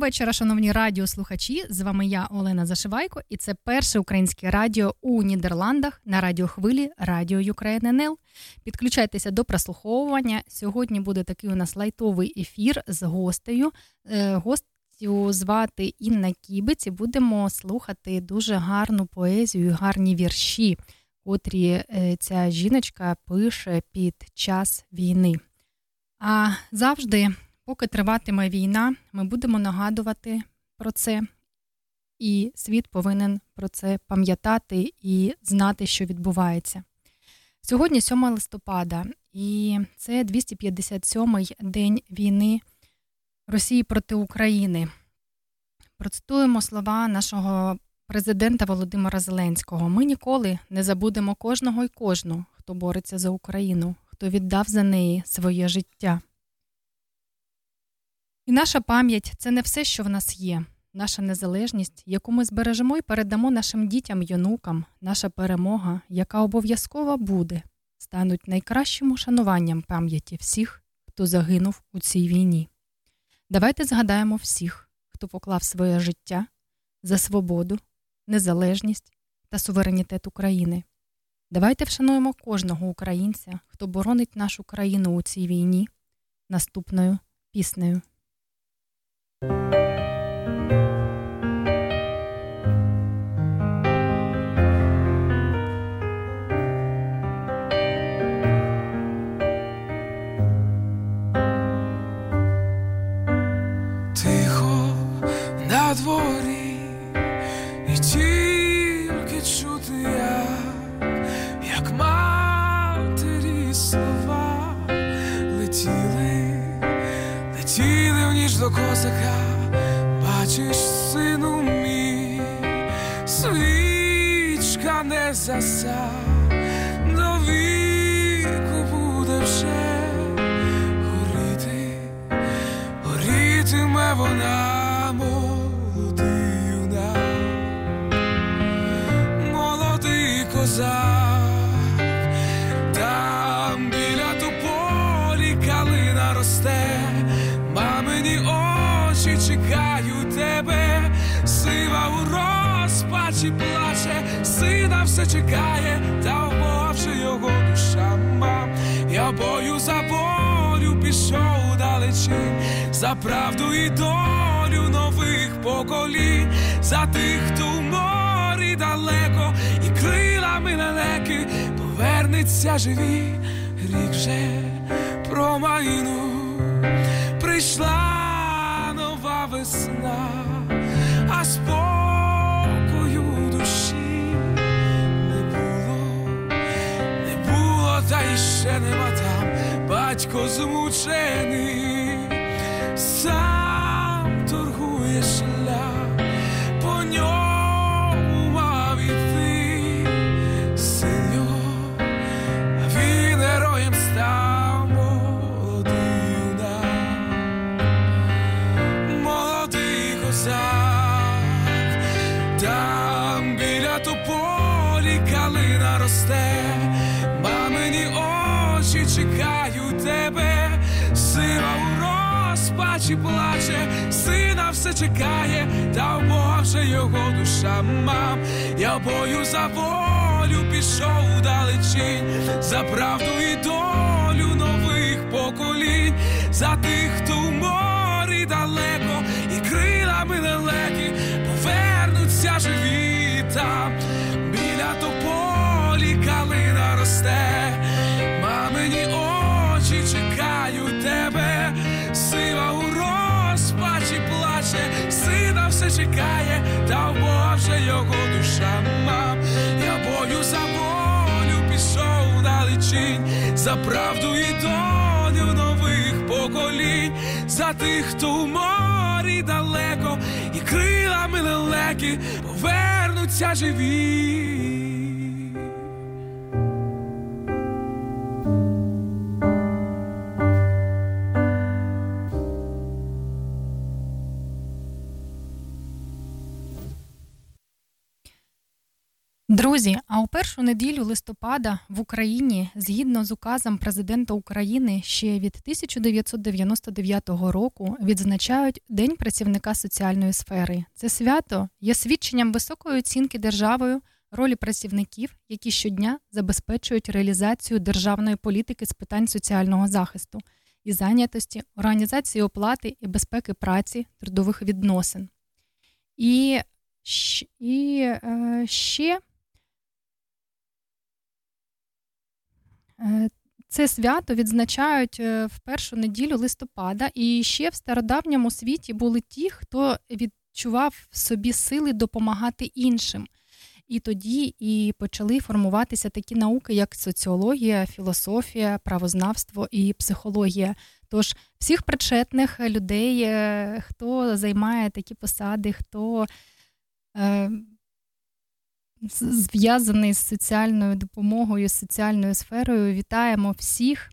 Вечора, шановні радіослухачі. З вами я, Олена Зашивайко, і це перше українське радіо у Нідерландах на радіохвилі Radio Ukraine NL. Підключайтеся до прослуховування. Сьогодні буде такий у нас лайтовий ефір з гостею. Е, гостю звати Інна Кібець і будемо слухати дуже гарну поезію, гарні вірші, котрі е, ця жіночка пише під час війни. А завжди. Поки триватиме війна, ми будемо нагадувати про це, і світ повинен про це пам'ятати і знати, що відбувається. Сьогодні 7 листопада, і це 257-й день війни Росії проти України. Процитуємо слова нашого президента Володимира Зеленського: ми ніколи не забудемо кожного і кожну, хто бореться за Україну, хто віддав за неї своє життя. І наша пам'ять це не все, що в нас є. Наша незалежність, яку ми збережемо і передамо нашим дітям й онукам, наша перемога, яка обов'язково буде, стануть найкращим ушануванням пам'яті всіх, хто загинув у цій війні. Давайте згадаємо всіх, хто поклав своє життя за свободу, незалежність та суверенітет України. Давайте вшануємо кожного українця, хто боронить нашу країну у цій війні, наступною піснею. Thank you. Козака, бачиш, сину мій, свічка не заса, до віку буде вже горіти, горітиме вона молодий юна, молодий козак, розпачі плаче, сина все чекає, та вмовче його душа мам. Я бою за волю пішов далечінь, за правду і долю нових поколінь, за тих, хто в морі далеко, і крилами лелеки повернеться живі, рік вже промайнув, прийшла нова весна, а спокою та іще ще нема там, батько змучений, сам торгує все чекає, та в Бога його душа мав. Я бою за волю пішов далечінь, за правду і за правду і долю нових поколінь, за тих, хто в морі далеко, і крилами лелеки повернуться живі. Друзі, а у першу неділю листопада в Україні, згідно з указом президента України, ще від 1999 року відзначають День працівника соціальної сфери. Це свято є свідченням високої оцінки державою ролі працівників, які щодня забезпечують реалізацію державної політики з питань соціального захисту і зайнятості, організації оплати і безпеки праці, трудових відносин. І, і е, ще це свято відзначають е, в першу неділю листопада, і ще в стародавньому світі були ті, хто відчував в собі сили допомагати іншим. І тоді і почали формуватися такі науки, як соціологія, філософія, правознавство і психологія. Тож всіх причетних людей, е, хто займає такі посади, хто зв'язаний з соціальною допомогою, соціальною сферою. Вітаємо всіх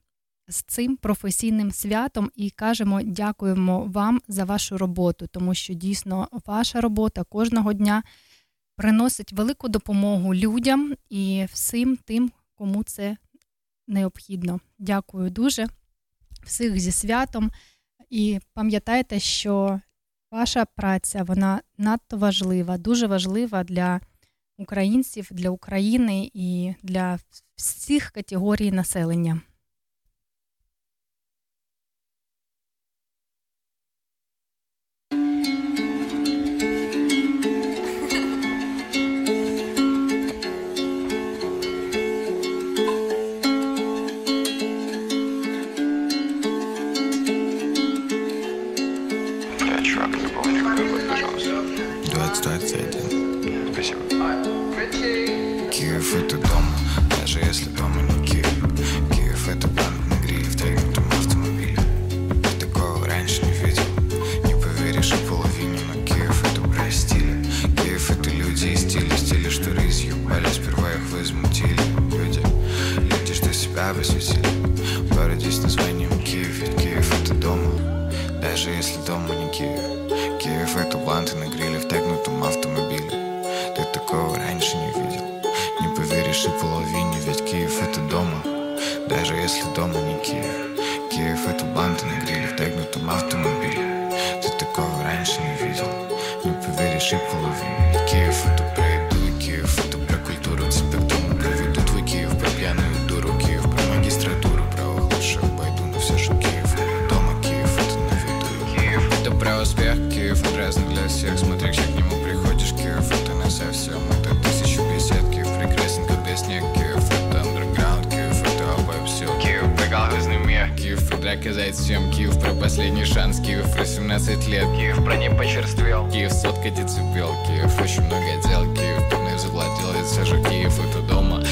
з цим професійним святом і кажемо дякуємо вам за вашу роботу, тому що дійсно ваша робота кожного дня приносить велику допомогу людям і всім тим, кому це необхідно. Дякую дуже всіх зі святом. І пам'ятайте, що ваша праця вона надто важлива, дуже важлива для українців, для України і для всіх категорій населення. тебя посетил В городе с Киев, ведь Киев это дома. Даже если дома не Киев. Киев это бланты на гриле. всех смотришь, к нему приходишь Киров, это не совсем. Это тысячу беседки, прекрасен как без снег Киров, это андерграунд, Киров, это обо Киров, прекрасный мир Киев, это оказать всем. Киев про последний шанс Киев про 17 лет. Киев про не почерствел. Киев сотка децибел Киев очень много дел. Киев мной завладел, это же Киев, это дома.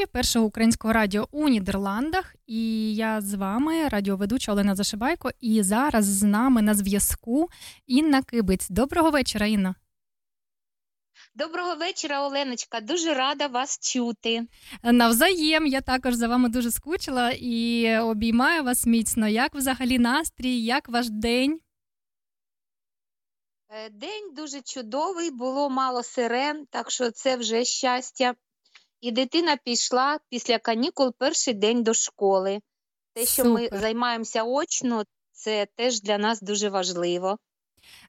Ефірі першого українського радіо у Нідерландах. І я з вами, радіоведуча Олена Зашибайко. І зараз з нами на зв'язку Інна Кибиць. Доброго вечора, Інна. Доброго вечора, Оленочка. Дуже рада вас чути. Навзаєм, я також за вами дуже скучила і обіймаю вас міцно. Як взагалі настрій, як ваш день? Е, День дуже чудовий, було мало сирен, так що це вже щастя. І дитина пішла після канікул перший день до школи. Те, що ми займаємося очно, це теж для нас дуже важливо.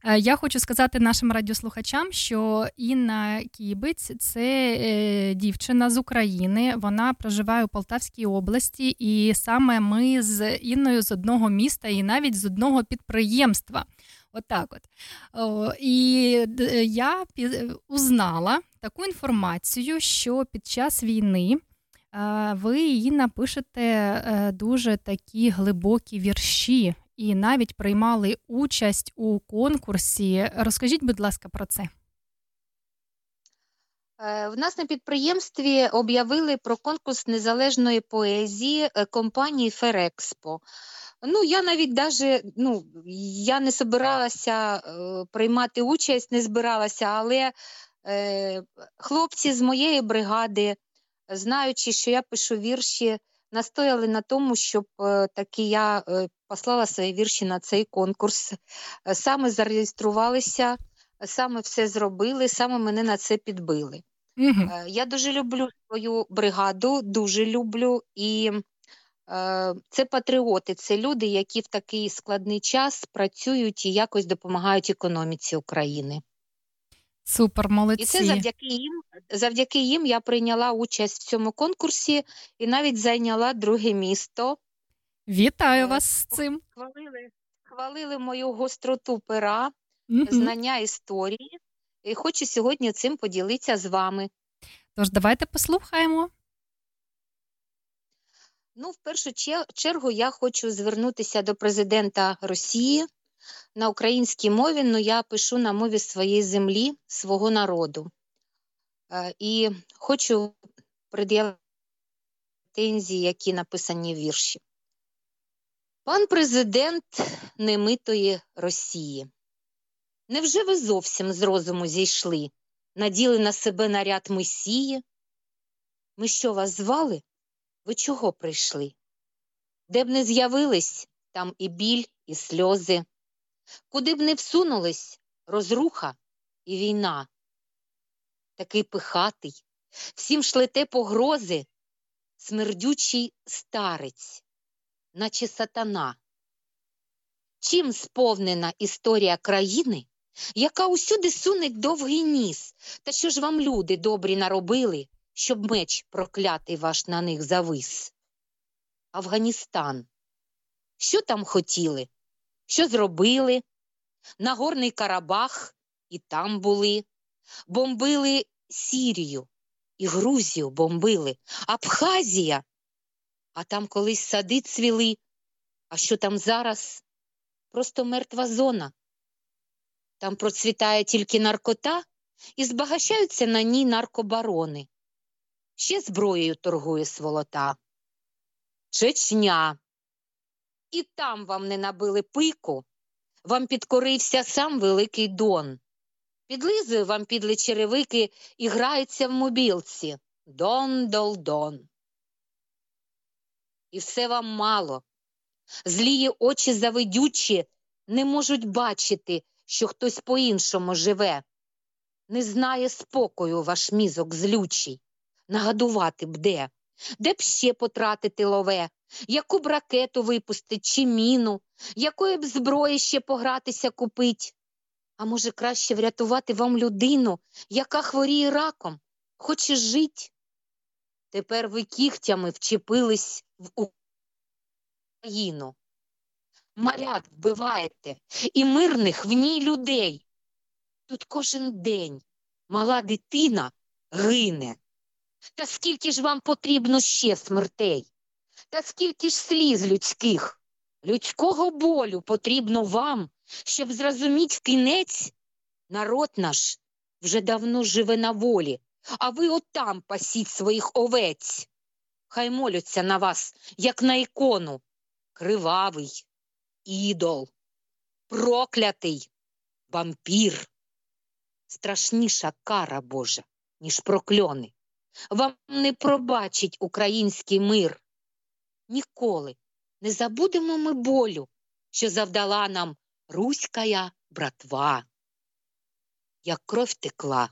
Е, Я хочу сказати нашим радіослухачам, що Інна Кібиць це е, дівчина з України. Вона проживає у Полтавській області, і саме ми з Інною з одного міста і навіть з одного підприємства. Отак от. О, і я пі- узнала таку інформацію, що під час війни е, ви, Інна, пишете е, дуже такі глибокі вірші і навіть приймали участь у конкурсі. Розкажіть, будь ласка, про це. Е, В нас на підприємстві об'явили про конкурс незалежної поезії компанії Ферекспо. Ну, я навіть даже, ну, я не збиралася е, приймати участь, не збиралася, але хлопці з моєї бригади, знаючи, що я пишу вірші, настояли на тому, щоб е, таки я е, послала свої вірші на цей конкурс. Е, Саме зареєструвалися, саме все зробили, саме мене на це підбили. Угу. Е, Я дуже люблю свою бригаду, дуже люблю. І е, це патріоти, це люди, які в такий складний час працюють і якось допомагають економіці України. Супер, молодці. І це завдяки їм, завдяки їм я прийняла участь в цьому конкурсі і навіть зайняла друге місто. Вітаю Е, вас з цим. Хвалили, хвалили мою гостроту пера, Мгм. знання історії. І хочу сьогодні цим поділитися з вами. Тож давайте послухаємо. Ну, в першу чергу я хочу звернутися до президента Росії на українській мові, але я пишу на мові своєї землі, свого народу. Е, І хочу пред'явити претензії, які написані в вірші. Пан президент немитої Росії. Невже ви зовсім з розуму зійшли, наділи на себе наряд месії, Ми що вас звали? Ви чого прийшли? Де б не з'явились, там і біль, і сльози. Куди б не всунулись, розруха і війна. Такий пихатий, всім шлете погрози, смердючий старець, наче сатана. Чим сповнена історія країни, яка усюди суне довгий ніс, та що ж вам люди добрі наробили, щоб меч проклятий ваш на них завис? Афганістан. Що там хотіли? Що зробили? Нагорний Карабах і там були. Бомбили Сірію і Грузію бомбили, Абхазія. А там колись сади цвіли. А що там зараз? Просто мертва зона. Там процвітає тільки наркота і збагачаються на ній наркобарони. Ще зброєю торгує сволота. Чечня. І там вам не набили пику, вам підкорився сам Великий Дон. Підлизує вам підли черевики і грається в мобілці. Дон дол дон. І все вам мало. Злії очі завидючі не можуть бачити, що хтось по-іншому живе. Не знає спокою ваш мізок злючий. Нагадувати б де, б ще потратити лове, яку б ракету випустить чи міну, якої б зброї ще погратися купить. А може, краще врятувати вам людину, яка хворіє раком, хоче жить. Тепер ви кігтями вчепились в Україну. Малят вбиваєте і мирних в ній людей. Тут кожен день мала дитина гине. Та скільки ж вам потрібно ще смертей? Та скільки ж сліз людських, людського болю потрібно вам, щоб зрозуміть кінець, народ наш вже давно живе на волі, а ви отам пасіть своїх овець. Хай моляться на вас, як на ікону, кривавий, ідол, проклятий вампір. Страшніша кара Божа, ніж прокльони. Вам не пробачить український мир. Ніколи не забудемо ми болю, що завдала нам руська братва. Як кров текла,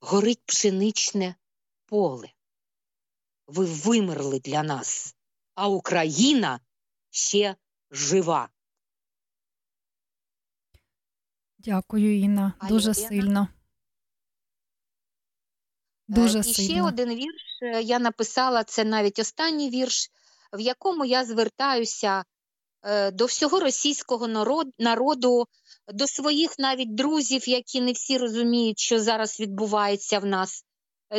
горить пшеничне поле. Ви вимерли для нас, а Україна ще жива. Дякую, Інна. Дуже сильно. Дуже Е, І ще один вірш е, я написала, це навіть останній вірш, в якому я звертаюся е, до всього російського народу, до своїх навіть друзів, які не всі розуміють, що зараз відбувається в нас.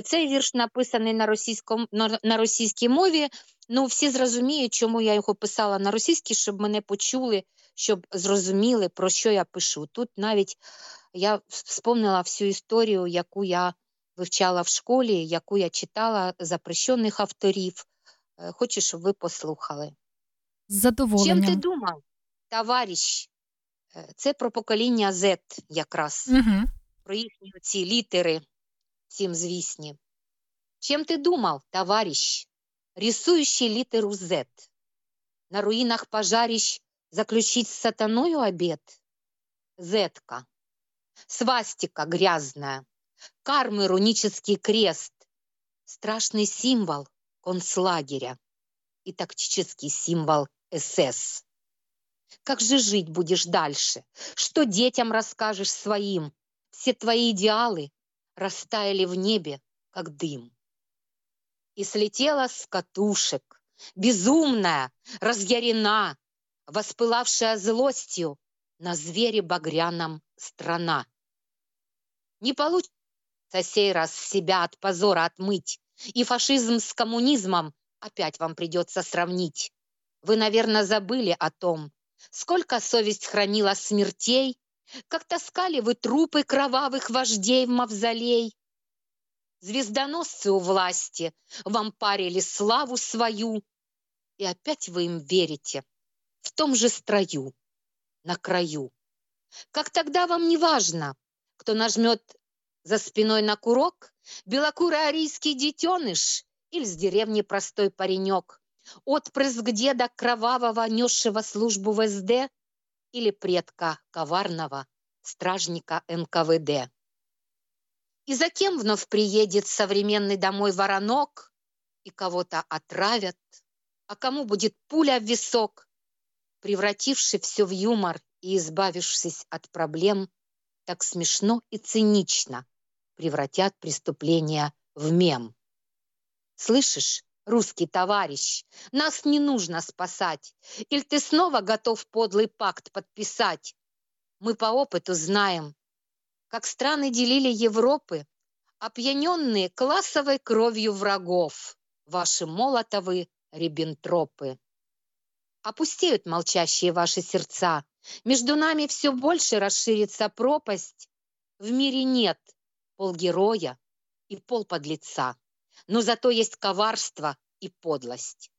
Цей вірш написаний на, російському, на, на російській мові. Ну, всі зрозуміють, чому я його писала на російській, щоб мене почули, щоб зрозуміли, про що я пишу. Тут навіть я вспомнила всю історію, яку я вивчала в школі, яку я читала запрещених авторів. Е, Хочу, щоб ви послухали. З Чим ти думав, товариш? Е, Це про покоління Z якраз, Угу. про їхні ці літери, всім звісні. Чим ти думав, товарищ, рисующий літеру Z? На руїнах пожарищ заключить з сатаною обет? Зетка, свастика грязная, кармы рунический крест, страшный символ концлагеря и тактический символ СС. Как же жить будешь дальше? Что детям расскажешь своим? Все твои идеалы растаяли в небе, как дым. И слетела с катушек, безумная, разъярена, воспылавшая злостью на звере багряном страна. Не получится сей раз себя от позора отмыть, и фашизм с коммунизмом опять вам придется сравнить. Вы, наверное, забыли о том, сколько совесть хранила смертей, как таскали вы трупы кровавых вождей в мавзолей. Звездоносцы у власти вам парили славу свою, и опять вы им верите в том же строю, на краю. Как тогда вам не важно, кто нажмет За спиной на курок белокурый арийский детеныш или с деревни простой паренек, отпрыск деда кровавого, несшего службу в СД или предка коварного, стражника НКВД. И за кем вновь приедет современный домой воронок, и кого-то отравят, а кому будет пуля в висок, превративший все в юмор и избавившись от проблем, так смешно и цинично превратят преступления в мем. Слышишь, русский товарищ, нас не нужно спасать, или ты снова готов подлый пакт подписать? Мы по опыту знаем, как страны делили Европы, опьяненные классовой кровью врагов, ваши молотовы риббентропы. Опустеют молчащие ваши сердца, между нами все больше расширится пропасть. В мире нет полгероя и полподлеца, но зато есть коварство и подлость.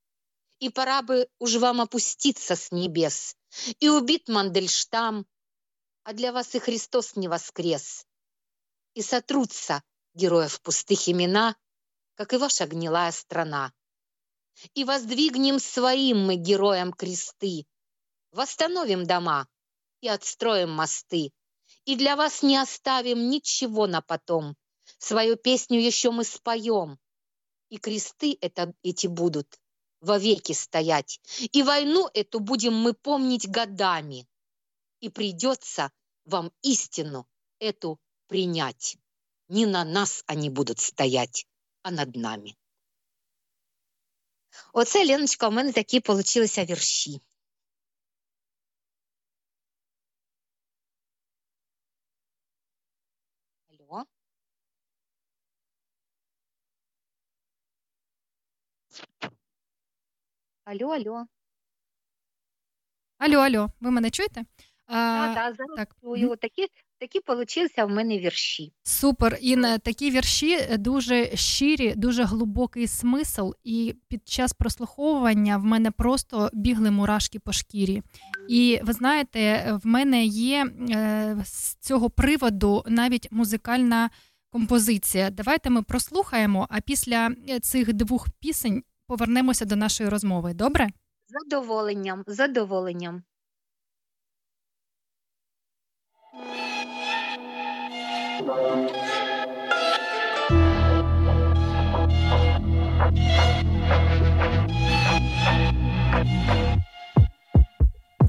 И пора бы уж вам опуститься с небес, и убит Мандельштам, а для вас и Христос не воскрес. И сотрутся героев пустых имена, как и ваша гнилая страна. И воздвигнем своим мы героям кресты, восстановим дома и отстроим мосты И для вас не оставим ничего на потом. Свою песню еще мы споем. И кресты это, эти будут вовеки стоять. И войну эту будем мы помнить годами. И придется вам истину эту принять. Не на нас они будут стоять, а над нами. Оце, Леночка, у мене такі получилися вірші. Алло, алло. Алло, алло, ви мене чуєте? А, да, зараз так. чую. Такі, такі получилися в мене вірші. Супер. І такі вірші е, дуже щирі, дуже глибокий смисл. І під час прослуховування в мене просто бігли мурашки по шкірі. І ви знаєте, в мене є е, з цього приводу навіть музикальна композиція. Давайте ми прослухаємо, а після е, цих двох пісень повернемося до нашої розмови. Добре? Задоволенням, задоволенням.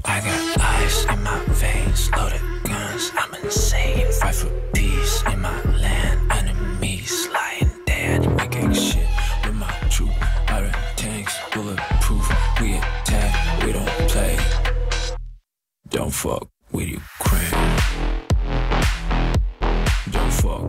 I got ice in my veins, loaded guns, I'm insane. Fight for peace in my land, enemies lying dead. We gang shit with my troop, iron tanks, bulletproof. We attack, we don't play. Don't fuck with Ukraine. Don't fuck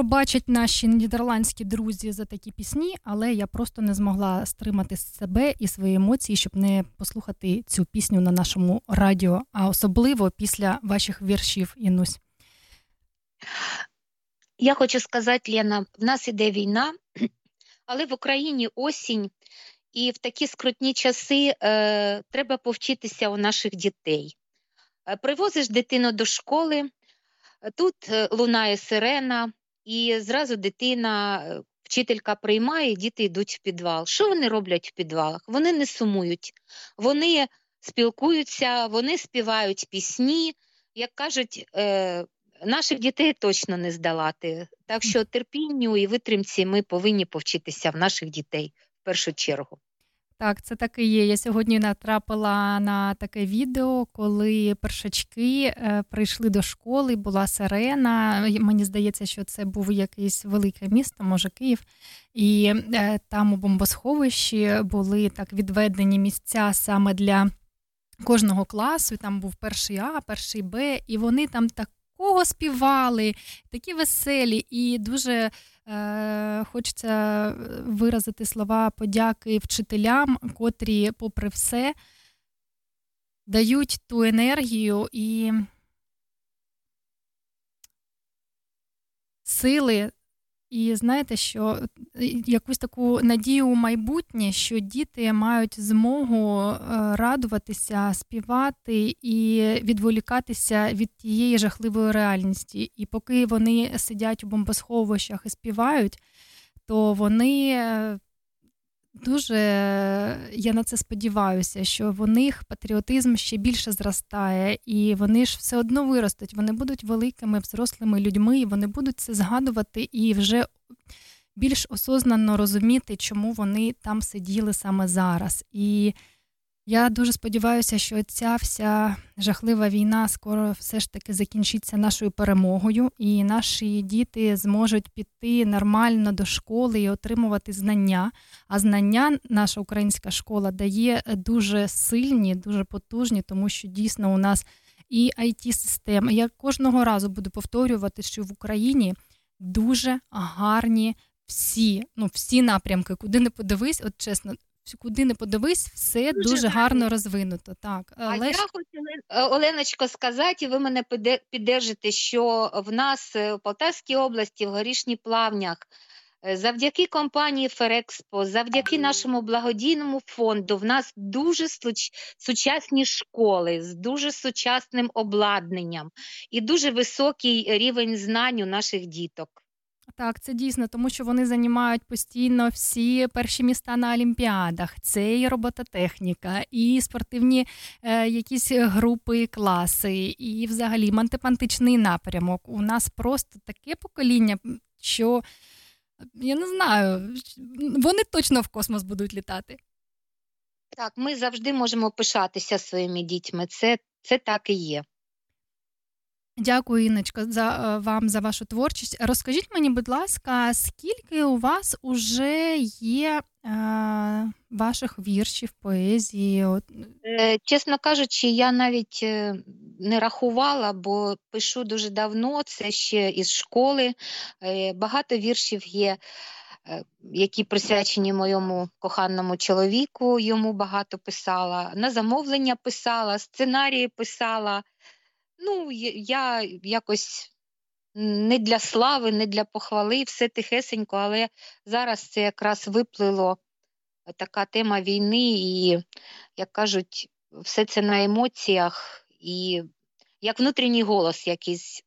пробачать наші нідерландські друзі за такі пісні, але я просто не змогла стримати себе і свої емоції, щоб не послухати цю пісню на нашому радіо, а особливо після ваших віршів, Інусь. Я хочу сказати, Лена, в нас іде війна, але в Україні осінь, і в такі скрутні часи е, треба повчитися у наших дітей. Е, Привозиш дитину до школи, тут е, лунає сирена, і зразу дитина, е, вчителька приймає, діти йдуть в підвал. Що вони роблять в підвалах? Вони не сумують, вони спілкуються, вони співають пісні. Як кажуть, е, наших дітей точно не здолати. Так що терпінню і витримці ми повинні повчитися в наших дітей в першу чергу. Так, це так і є. Я сьогодні натрапила на таке відео, коли першачки е, прийшли до школи, була сирена. Мені здається, що це був якесь велике місто, може Київ. І е, там у бомбосховищі були так відведені місця саме для кожного класу. Там був перший А, перший Б, і вони там такого співали, такі веселі, і дуже хочеться виразити слова подяки вчителям, котрі, попри все, дають ту енергію і сили. І знаєте, що е, якусь таку надію у майбутнє, що діти мають змогу е, радуватися, співати і відволікатися від тієї жахливої реальності. І поки вони сидять у бомбосховищах і співають, то вони е, дуже я на це сподіваюся, що в них патріотизм ще більше зростає, і вони ж все одно виростуть. Вони будуть великими взрослими людьми, і вони будуть це згадувати і вже більш осознано розуміти, чому вони там сиділи саме зараз. І я дуже сподіваюся, що ця вся жахлива війна скоро все ж таки закінчиться нашою перемогою, і наші діти зможуть піти нормально до школи і отримувати знання. А знання наша українська школа дає дуже сильні, дуже потужні, тому що дійсно у нас і it система Я кожного разу буду повторювати, що в Україні дуже гарні всі, ну всі напрямки, куди не подивись, от чесно куди не подивись, все дуже, дуже гарно розвинуто. Так, але... А я хочу, е, Оленочко, сказати, і ви мене піддержите, що в нас е, в Полтавській області, в горішніх плавнях, е, завдяки компанії Ферекспо, завдяки нашому благодійному фонду, в нас дуже сучасні школи з дуже сучасним обладнанням і дуже високий рівень знань у наших діток. Так, це дійсно, тому що вони займають постійно всі перші міста на олімпіадах. Це і робототехніка, і спортивні е, якісь групи, класи, і взагалі математичний напрямок. У нас просто таке покоління, що я не знаю, вони точно в космос будуть літати. Так, ми завжди можемо пишатися своїми дітьми. Це, Це так і є. Дякую, Інночко, за е, вам за вашу творчість. Розкажіть мені, будь ласка, скільки у вас уже є е, ваших віршів, поезії? Е, чесно кажучи, я навіть е, не рахувала, бо пишу дуже давно, це ще із школи. Багато віршів є. Які присвячені моєму коханому чоловіку, йому багато писала, на замовлення писала, сценарії писала. Ну, я якось не для слави, не для похвали, все тихесенько, але зараз це якраз виплило така тема війни, і, як кажуть, все це на емоціях, і як внутрішній голос якийсь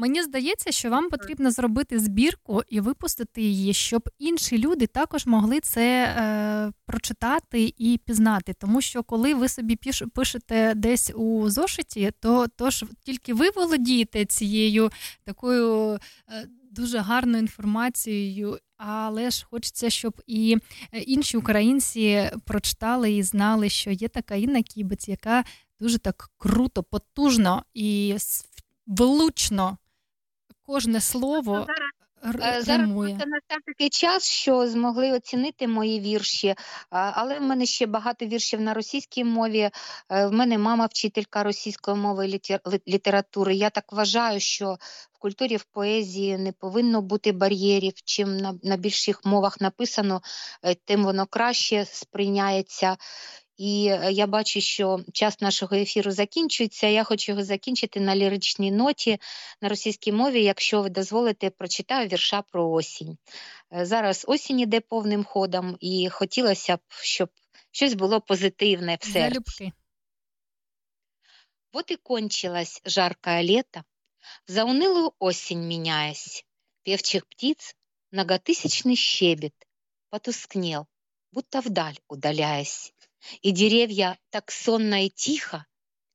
Мені здається, що вам потрібно зробити збірку і випустити її, щоб інші люди також могли це е, прочитати і пізнати. Тому що коли ви собі піш, пишете десь у зошиті, то, то ж тільки ви володієте цією такою е, дуже гарною інформацією. Але ж хочеться, щоб і е, інші українці прочитали і знали, що є така Інна Кібець, яка дуже так круто, потужно і влучно кожне слово Е, Зараз римує. просто настав такий час, що змогли оцінити мої вірші, але в мене ще багато віршів на російській мові. Е, В мене мама вчителька російської мови і літер- літератури. Я так вважаю, що в культурі, в поезії не повинно бути бар'єрів. Чим на, на більших мовах написано, е, тим воно краще сприйняється. І е, я бачу, що час нашого ефіру закінчується. Я хочу його закінчити на ліричній ноті на російській мові. Якщо ви дозволите, прочитаю вірша про осінь. Е, Зараз осінь іде повним ходом, і хотілося б, щоб щось було позитивне в серці. Залюбки. Вот и кончилось жаркое лето, в заунылую осень меняясь. Певчих птиц многотысячный щебет потускнел, будто вдаль удаляясь. И деревья так сонно и тихо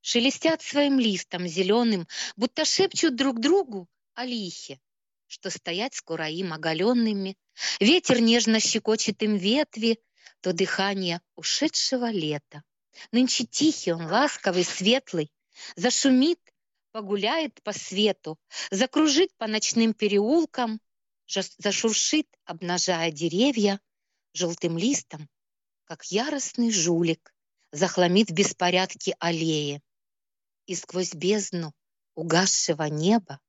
шелестят своим листом зеленым, будто шепчут друг другу о лихе, что стоять скоро им оголенными. Ветер нежно щекочет им ветви, то дыхание ушедшего лета. Нынче тихий он, ласковый, светлый, зашумит, погуляет по свету, закружит по ночным переулкам, зашуршит, обнажая деревья, желтым листом, как яростный жулик, захламит в беспорядке аллеи. И сквозь бездну угасшего неба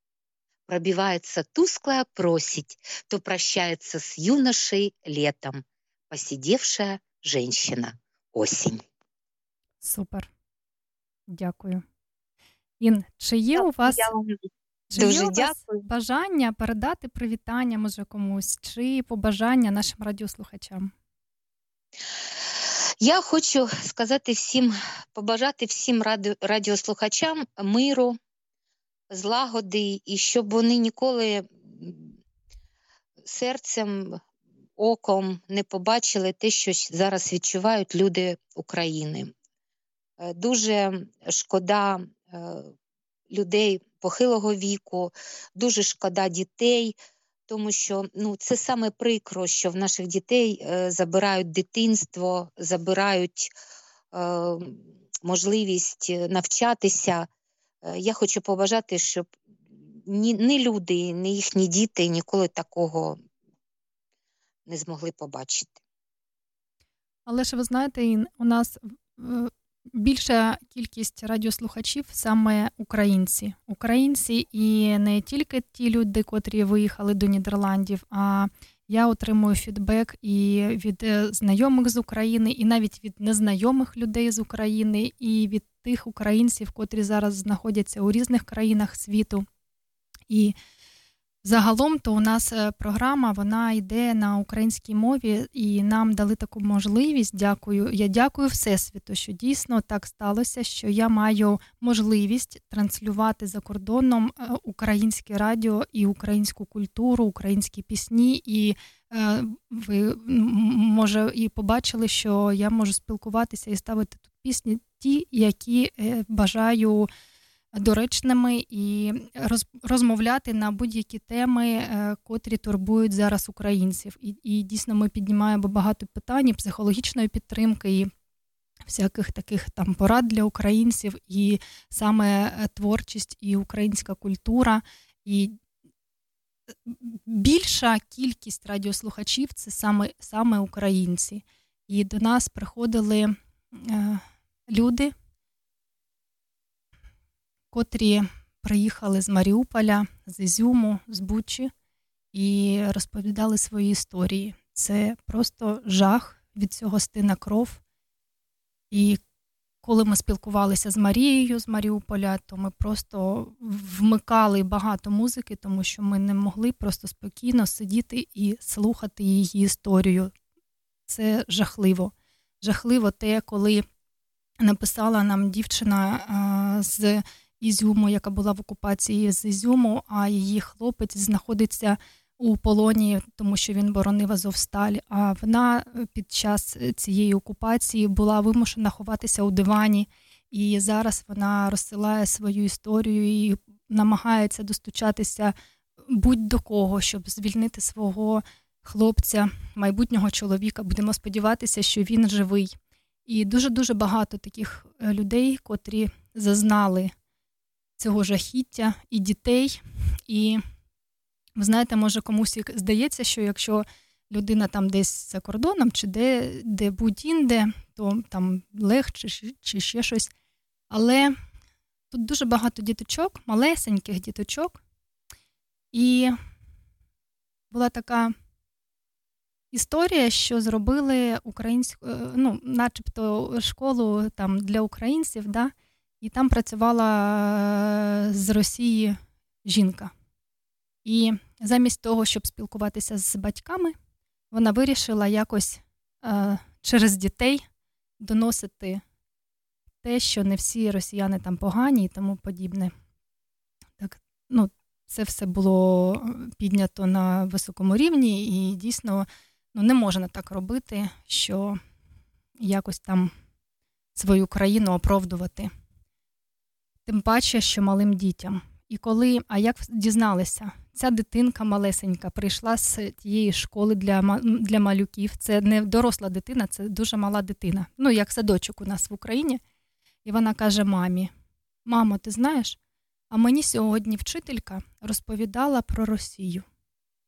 пробивается тусклая просить, то прощается с юношей летом, посидевшая женщина осень. Супер. Дякую. Ін, чи є у вас, чи дуже є у вас дякую. бажання передати привітання, може, комусь, чи побажання нашим радіослухачам? Я хочу сказати всім, побажати всім ради- радіослухачам миру, злагоди, і щоб вони ніколи серцем, оком не побачили те, що зараз відчувають люди України. Е, Дуже шкода е, людей похилого віку, дуже шкода дітей, тому що ну, це саме прикро, що в наших дітей е, забирають дитинство, забирають е, можливість е, навчатися. Е, я хочу побажати, щоб ні, ні люди, ні їхні діти ніколи такого не змогли побачити. Але ж ви знаєте, у нас більша кількість радіослухачів саме українці. Українці і не тільки ті люди, котрі виїхали до Нідерландів, а я отримую фідбек і від е, знайомих з України, і навіть від незнайомих людей з України, і від тих українців, котрі зараз знаходяться у різних країнах світу. І Загалом, то у нас е, програма вона йде на українській мові, і нам дали таку можливість. Дякую. Я дякую Всесвіту, що дійсно так сталося, що я маю можливість транслювати за кордоном е, українське радіо і українську культуру, українські пісні. І е, ви може і побачили, що я можу спілкуватися і ставити тут пісні, ті, які бажаю доречними і роз, розмовляти на будь-які теми, е, котрі турбують зараз українців. І, і дійсно ми піднімаємо багато питань психологічної підтримки. і Всяких таких там порад для українців, і саме е, творчість, і українська культура, і більша кількість радіослухачів це саме, саме українці. І до нас приходили е, люди, котрі приїхали з Маріуполя, з Ізюму, з Бучі і розповідали свої історії. Це просто жах від цього стина кров. І коли ми спілкувалися з Марією з Маріуполя, то ми просто вмикали багато музики, тому що ми не могли просто спокійно сидіти і слухати її історію. Це жахливо. Жахливо те, коли написала нам дівчина а, з Ізюму, яка була в окупації з Ізюму, а її хлопець знаходиться у полоні, тому що він боронив Азовсталь. А вона під час цієї окупації була вимушена ховатися у дивані, і зараз вона розсилає свою історію і намагається достучатися будь до кого, щоб звільнити свого хлопця, майбутнього чоловіка. Будемо сподіватися, що він живий. І дуже дуже багато таких е, людей, котрі зазнали цього жахіття, і дітей. І Ви знаєте, може комусь здається, що якщо людина там десь за кордоном, чи де де будь-інде, то там легше чи ще щось. Але тут дуже багато діточок, малесеньких діточок. І була така історія, що зробили українську, е, ну, начебто школу там для українців, да, і там працювала е, з Росії жінка. І замість того, щоб спілкуватися з батьками, вона вирішила якось е, через дітей доносити те, що не всі росіяни там погані і тому подібне. Так, ну, Це все було піднято на високому рівні, і дійсно ну, не можна так робити, що якось там свою країну оправдувати. Тим паче, що малим дітям. І коли, а як дізналися, ця дитинка малесенька прийшла з тієї школи для для малюків. Це не доросла дитина, це дуже мала дитина. Ну, як садочок у нас в Україні. І вона каже: мамі: Мамо, ти знаєш? А мені сьогодні вчителька розповідала про Росію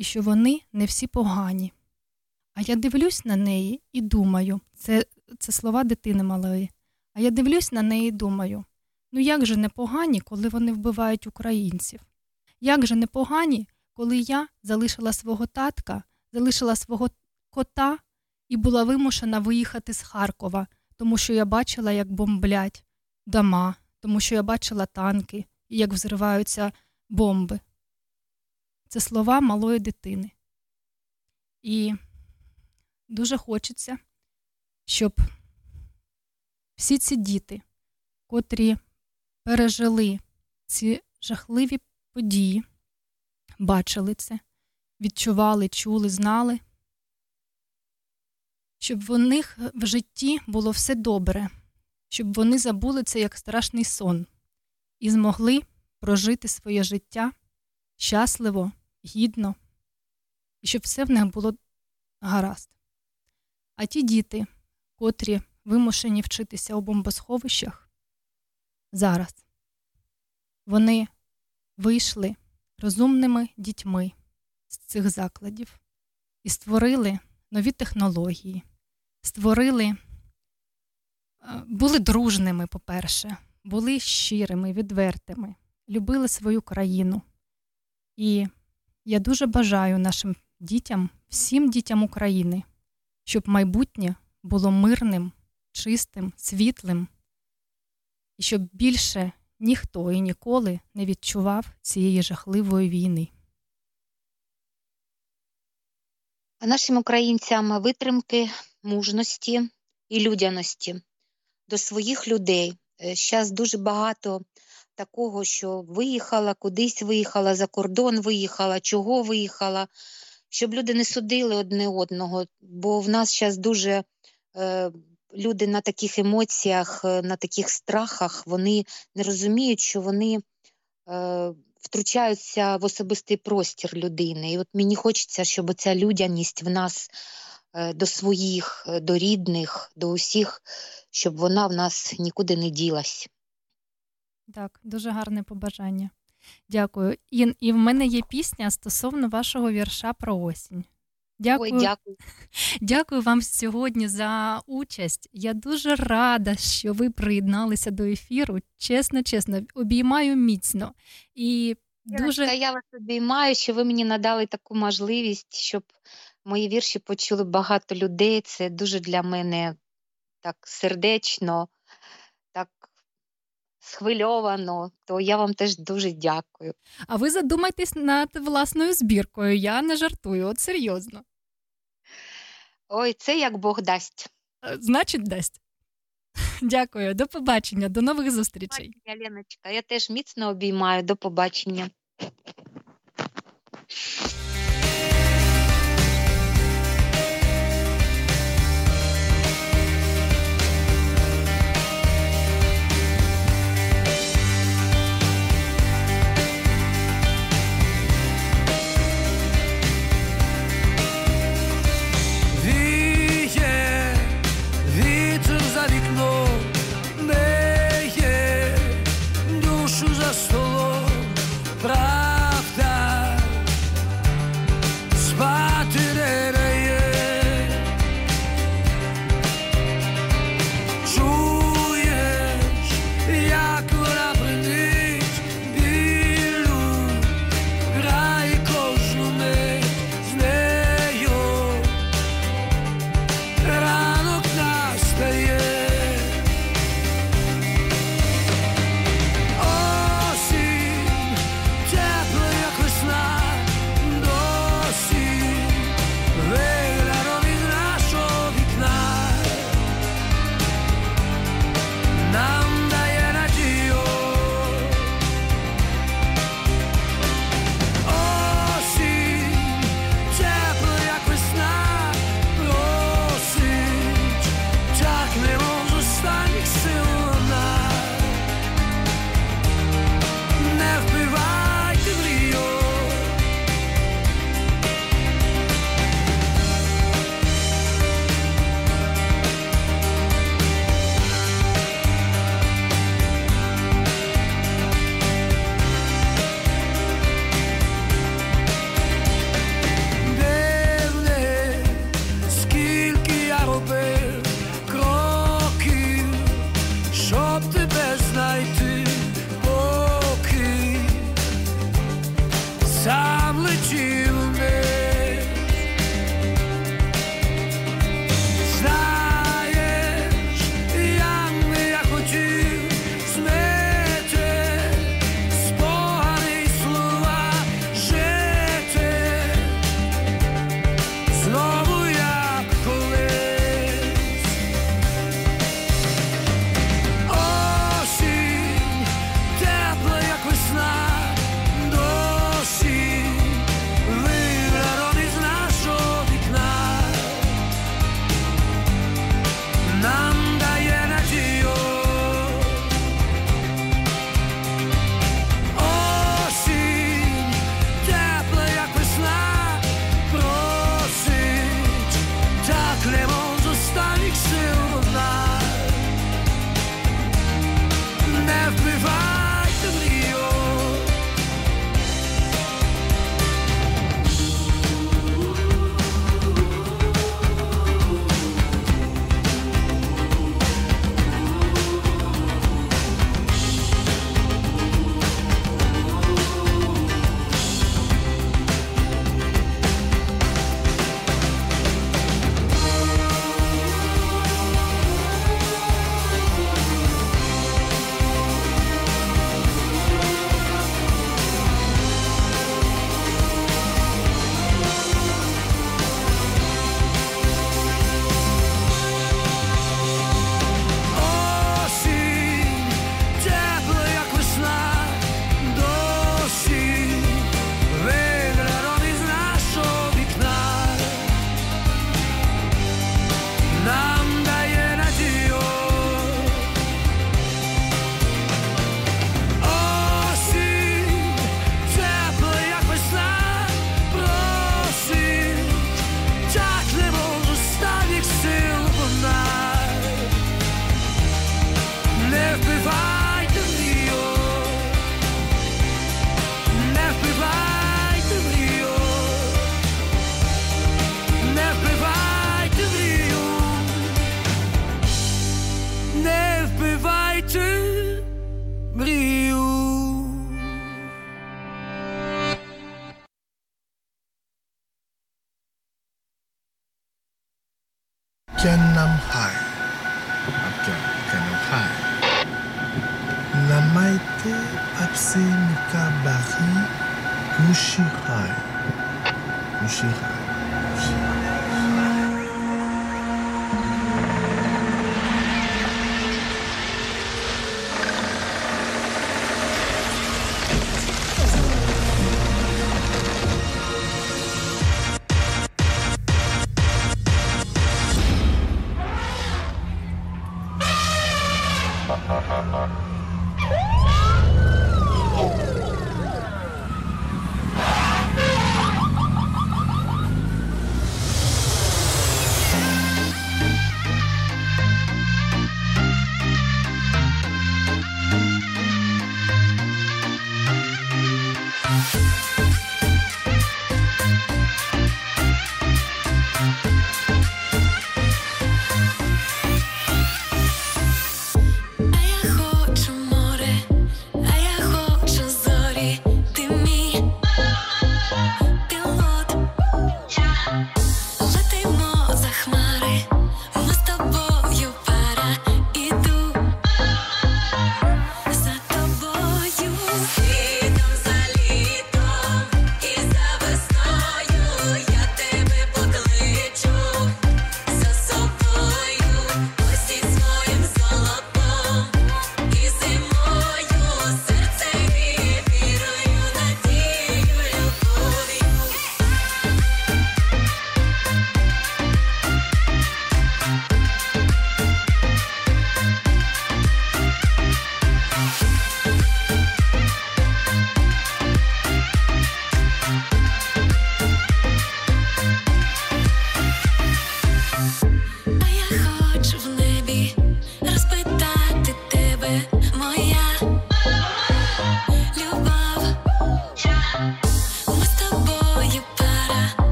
і що вони не всі погані. А я дивлюсь на неї і думаю, це це слова дитини малої. А я дивлюсь на неї і думаю: ну як же непогані, коли вони вбивають українців? Як же непогані, коли я залишила свого татка, залишила свого кота і була вимушена виїхати з Харкова, тому що я бачила, як бомблять дома, тому що я бачила танки і як взриваються бомби. Це слова малої дитини. І дуже хочеться, щоб всі ці діти, котрі пережили ці жахливі події, бачили це, відчували, чули, знали, щоб в них в житті було все добре, щоб вони забули це як страшний сон і змогли прожити своє життя щасливо, гідно, і щоб все в них було гаразд. А ті діти, котрі вимушені вчитися у бомбосховищах, зараз вони вийшли розумними дітьми з цих закладів і створили нові технології, створили, е, були дружними, по-перше, були щирими, відвертими, любили свою країну. І я дуже бажаю нашим дітям, всім дітям України, щоб майбутнє було мирним, чистим, світлим, і щоб більше ніхто і ніколи не відчував цієї жахливої війни. А нашим українцям витримки, мужності і людяності до своїх людей. Зараз е, дуже багато такого, що виїхала, кудись виїхала, за кордон виїхала, чого виїхала, щоб люди не судили одне одного, бо в нас зараз дуже е, люди на таких емоціях, е, на таких страхах, вони не розуміють, що вони е, втручаються в особистий простір людини. І от мені хочеться, щоб ця людяність в нас е, до своїх, е, до рідних, до усіх, щоб вона в нас нікуди не ділась. Так, дуже гарне побажання. Дякую. І, і в мене є пісня стосовно вашого вірша про осінь. Дякую. Ой, дякую. Дякую вам сьогодні за участь. Я дуже рада, що ви приєдналися до ефіру. Чесно, чесно, обіймаю міцно. І дуже... Я вас обіймаю, що ви мені надали таку можливість, щоб мої вірші почули багато людей. Це дуже для мене так сердечно, так схвильовано. То я вам теж дуже дякую. А ви задумайтесь над власною збіркою. Я не жартую, от серйозно. Ой, це як Бог дасть. Е, значить, дасть. Дякую, до побачення, до нових зустрічей. Леночка, я теж міцно обіймаю. До побачення.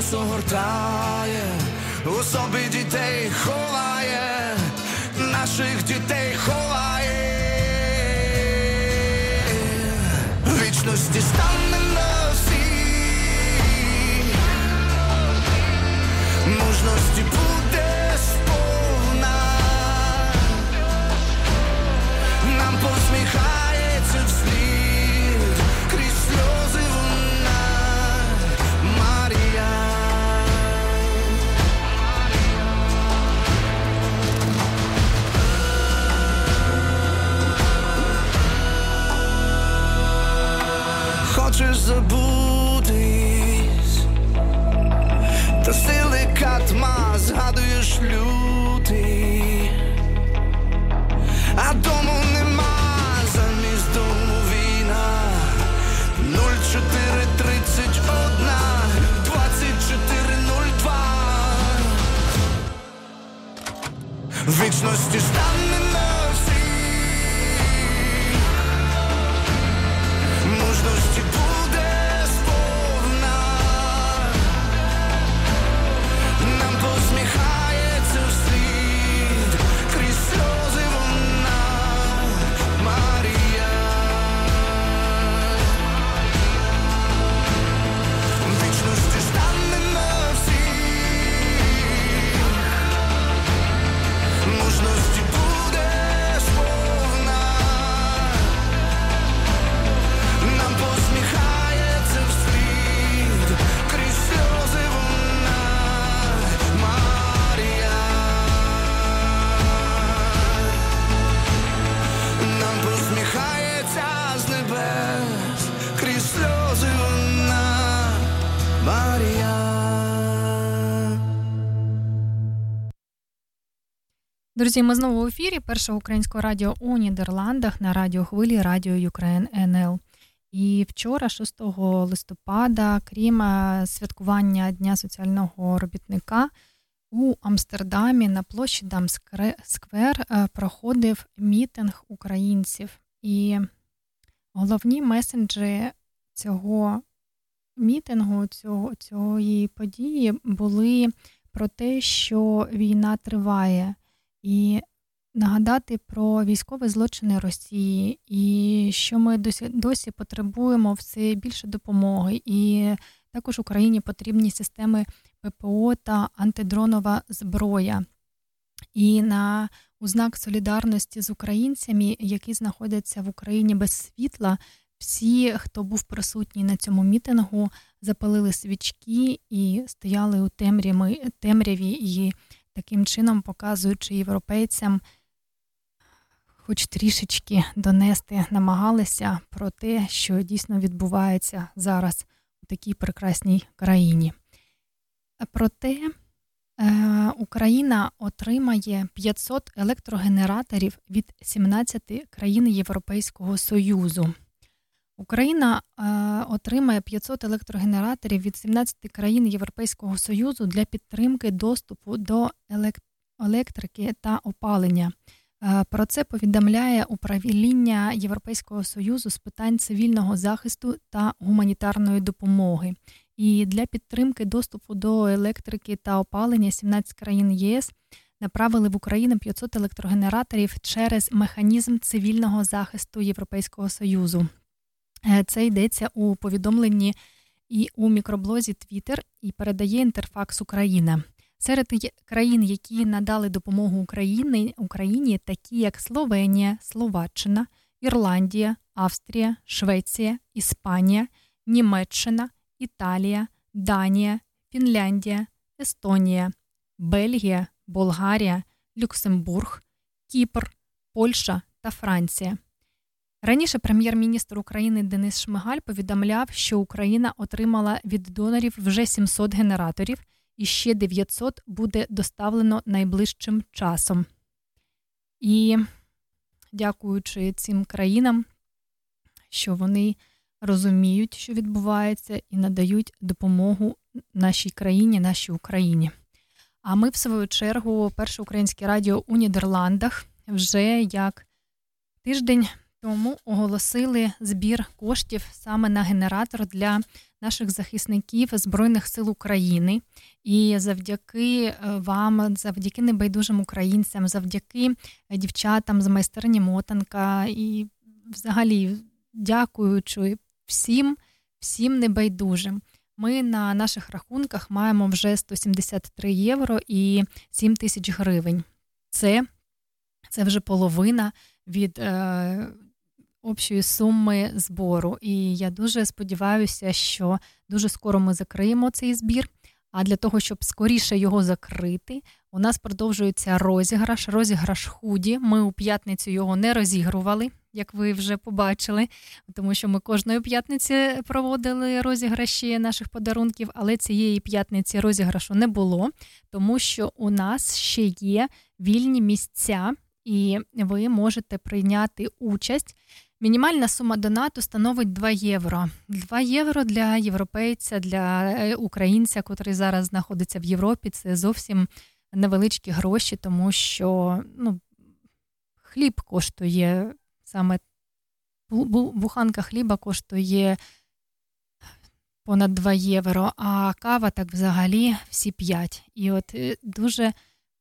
Місто нас огортає, у собі дітей Друзі, ми знову в ефірі першого українського радіо у Нідерландах на радіохвилі Radio Ukraine NL. І вчора, 6 листопада, крім е, святкування Дня соціального робітника, у Амстердамі на площі Dam Square е, проходив мітинг українців. І головні месенджі цього мітингу, цього, цієї події були про те, що війна триває, і нагадати про військові злочини Росії, і що ми досі, досі потребуємо все більше допомоги. І також Україні потрібні системи ППО та антидронова зброя. І на у знак солідарності з українцями, які знаходяться в Україні без світла, всі, хто був присутній на цьому мітингу, запалили свічки і стояли у темряві, темряві і таким чином показуючи європейцям, хоч трішечки донести, намагалися про те, що дійсно відбувається зараз у такій прекрасній країні. Проте е, Україна отримає 500 електрогенераторів від 17 країн Європейського Союзу. Україна е, отримає 500 електрогенераторів від 17 країн Європейського Союзу для підтримки доступу до електрики та опалення. Е, про це повідомляє управління Європейського Союзу з питань цивільного захисту та гуманітарної допомоги. І для підтримки доступу до електрики та опалення 17 країн ЄС направили в Україну 500 електрогенераторів через механізм цивільного захисту Європейського Союзу. Е, Це йдеться у повідомленні і у мікроблозі Twitter і передає Інтерфакс Україна. Серед країн, які надали допомогу Україні, Україні, такі як Словенія, Словаччина, Ірландія, Австрія, Швеція, Іспанія, Німеччина, Італія, Данія, Фінляндія, Естонія, Бельгія, Болгарія, Люксембург, Кіпр, Польща та Франція. Раніше прем'єр-міністр України Денис Шмигаль повідомляв, що Україна отримала від донорів вже 700 генераторів, і ще 900 буде доставлено найближчим часом. І дякуючи цим країнам, що вони розуміють, що відбувається, і надають допомогу нашій країні, нашій Україні. А ми, в свою чергу, перше українське радіо у Нідерландах вже як тиждень тому оголосили збір коштів саме на генератор для наших захисників Збройних сил України. І завдяки е, вам, завдяки небайдужим українцям, завдяки дівчатам з майстерні Мотанка і взагалі дякуючи всім, всім небайдужим. Ми на наших рахунках маємо вже 173 євро і 7 тисяч гривень. Це це вже половина від е, общої суми збору. І я дуже сподіваюся, що дуже скоро ми закриємо цей збір. А для того, щоб скоріше його закрити, у нас продовжується розіграш, розіграш худі. Ми у п'ятницю його не розігрували, як ви вже побачили, тому що ми кожної п'ятниці проводили розіграші наших подарунків, але цієї п'ятниці розіграшу не було, тому що у нас ще є вільні місця, і ви можете прийняти участь. Мінімальна сума донату становить 2 євро. 2 євро для європейця, для е, українця, котрий зараз знаходиться в Європі. Це зовсім невеличкі гроші, тому що ну, хліб коштує саме буханка хліба коштує понад 2 євро, а кава так взагалі всі 5. І от е, дуже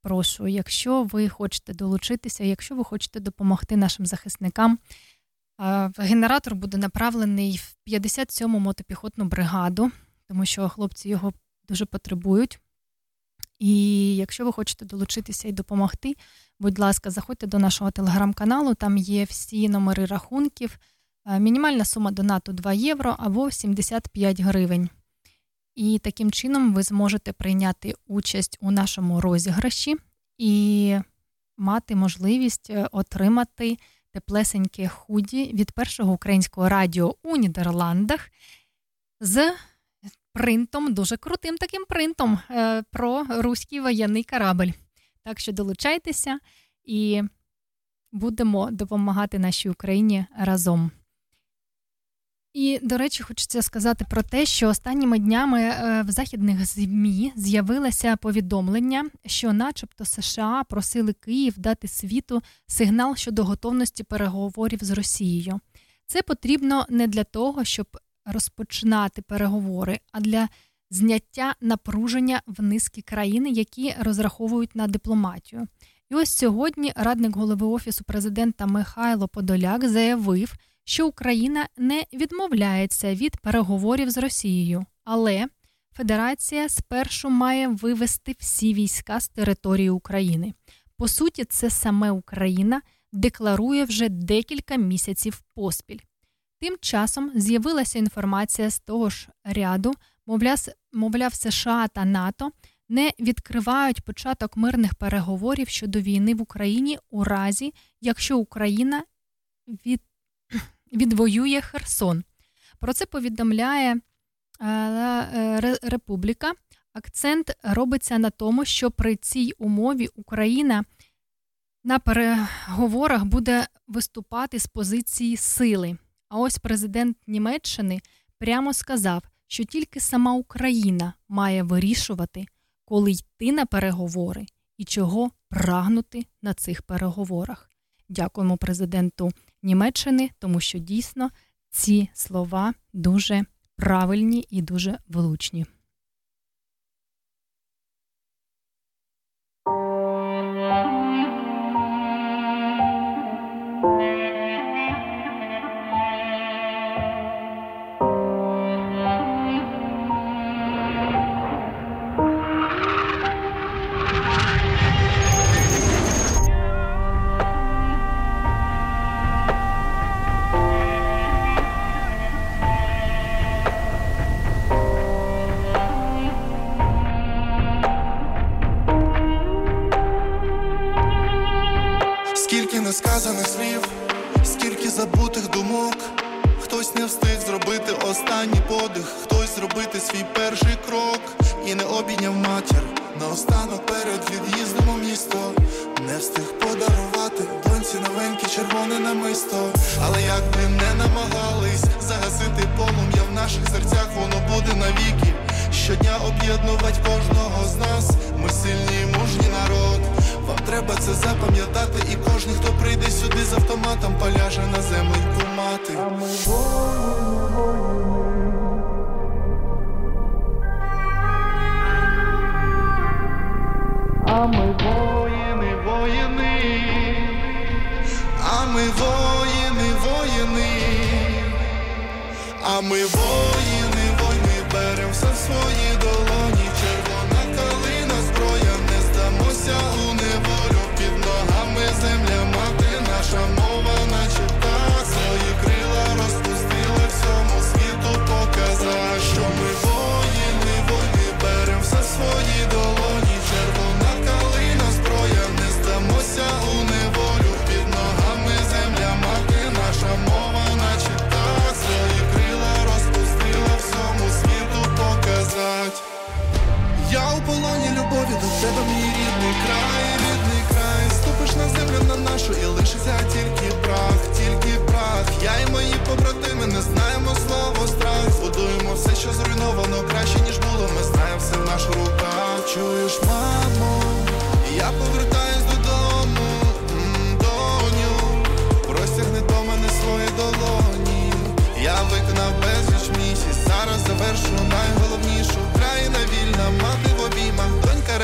прошу, якщо ви хочете долучитися, якщо ви хочете допомогти нашим захисникам. Генератор буде направлений в 57-му мотопіхотну бригаду, тому що хлопці його дуже потребують. І якщо ви хочете долучитися і допомогти, будь ласка, заходьте до нашого телеграм-каналу, там є всі номери рахунків. Мінімальна сума донату 2 євро або 75 гривень. І таким чином ви зможете прийняти участь у нашому розіграші і мати можливість е, отримати теплесеньке худі від першого українського радіо у Нідерландах з принтом, дуже крутим таким принтом е, про руський воєнний корабль. Так що долучайтеся і будемо допомагати нашій Україні разом. І, до речі, хочеться сказати про те, що останніми днями е, в західних ЗМІ з'явилося повідомлення, що, начебто, США просили Київ дати світу сигнал щодо готовності переговорів з Росією. Це потрібно не для того, щоб розпочинати переговори, а для зняття напруження в низки країн, які розраховують на дипломатію. І ось сьогодні радник голови офісу президента Михайло Подоляк заявив що Україна не відмовляється від переговорів з Росією, але Федерація спершу має вивести всі війська з території України. По суті, це саме Україна декларує вже декілька місяців поспіль. Тим часом з'явилася інформація з того ж ряду, мовляв, США та НАТО не відкривають початок мирних переговорів щодо війни в Україні у разі, якщо Україна від відвоює Херсон. Про це повідомляє е, е, Републіка. Акцент робиться на тому, що при цій умові Україна на переговорах буде виступати з позиції сили. А ось президент Німеччини прямо сказав, що тільки сама Україна має вирішувати, коли йти на переговори і чого прагнути на цих переговорах. Дякуємо президенту Німеччини, тому що дійсно ці слова дуже правильні і дуже влучні. Останній подих, хтось зробити свій перший крок і не обійняв матір. Наостанок перед від'їздом у місто не встиг подарувати доньці новеньке червоне намисто. Але як би не намагались загасити полум'я в наших серцях, воно буде навіки. Щодня об'єднувати кожного з нас. Ми сильні і мужній народ Вам треба це запам'ятати, і кожен, хто прийде сюди з автоматом, поляже на земленьку мати. Ми воїни, воїни, а ми воїни, воїни, а ми воїни, воїни, берем все в свої долоні, червона калина, зброя, не здамося до тебе, мій рідний край, рідний край. Ступиш на землю на нашу і лишиться тільки прах, тільки прах. Я і мої побратими не знаємо слово страх. Збудуємо все, що зруйновано, краще ніж було. Ми знаємо все в наших руках. Чуєш, мамо, я повертаюсь додому, доню. Простягни до мене свої долоні. Я виконав безліч місяць, зараз завершу найголовнішу.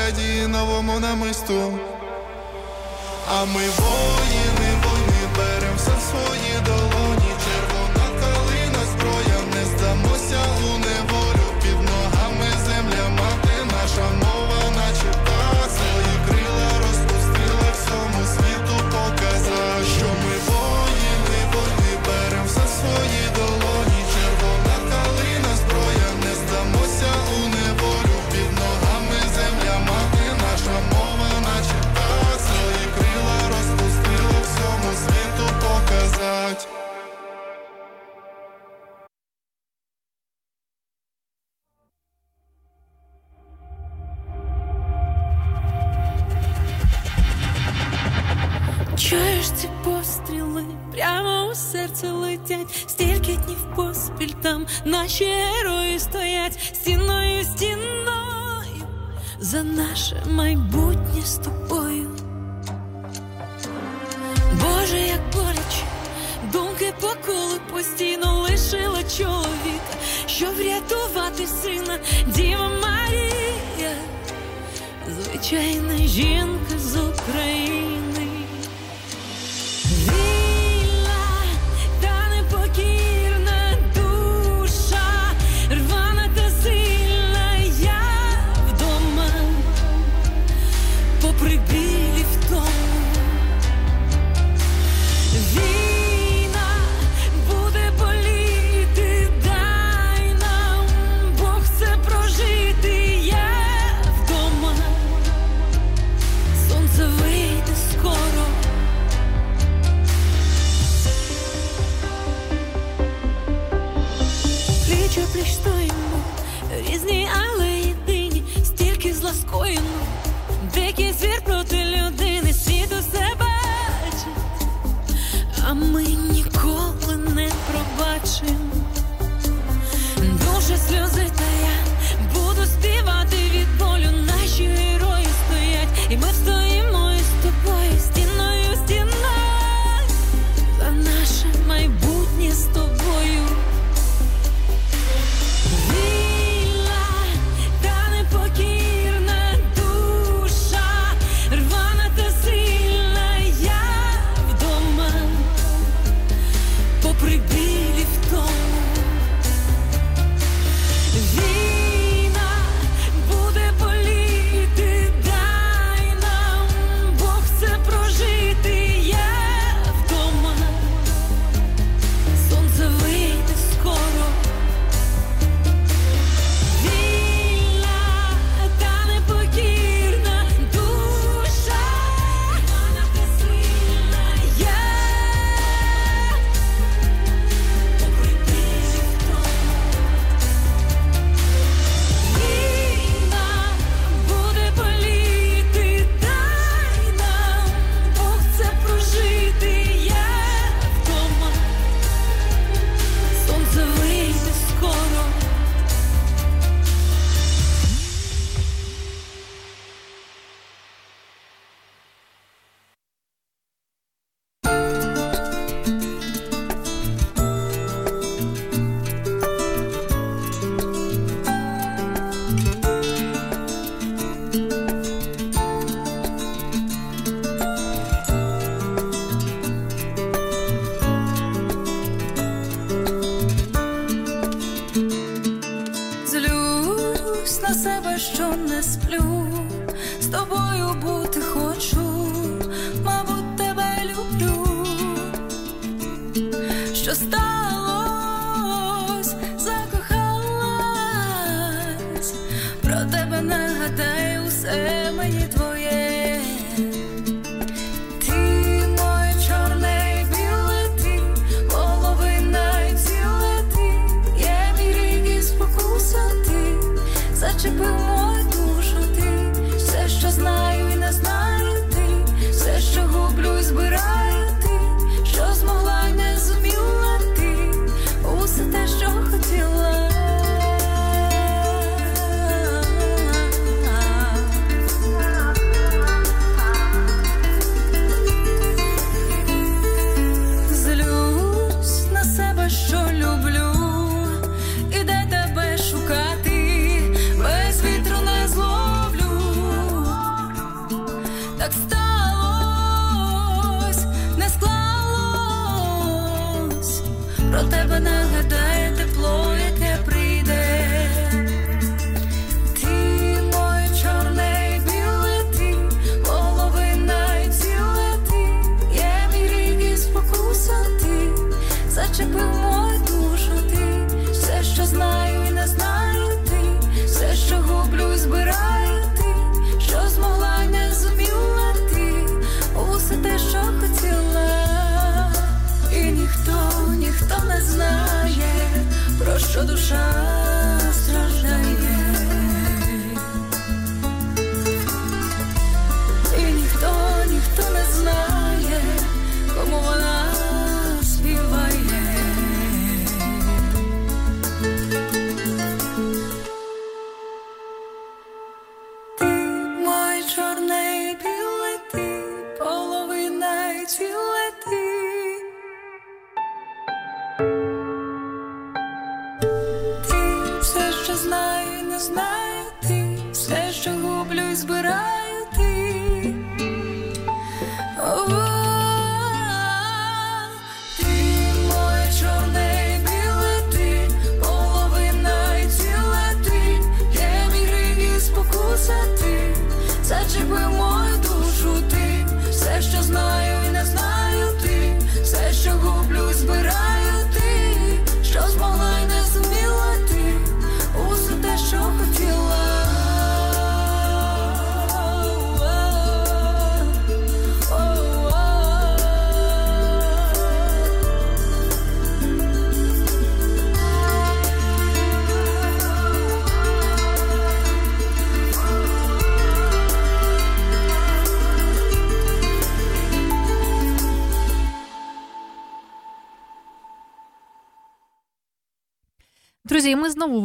Радіє новому намисту. А ми воїни, наші герої стоять стіною, стіною за наше майбутнє з тобою. Боже, як боляче, думки по колу постійно лишила чоловіка, щоб врятувати сина, Діва Марія, звичайна жінка з України. boyun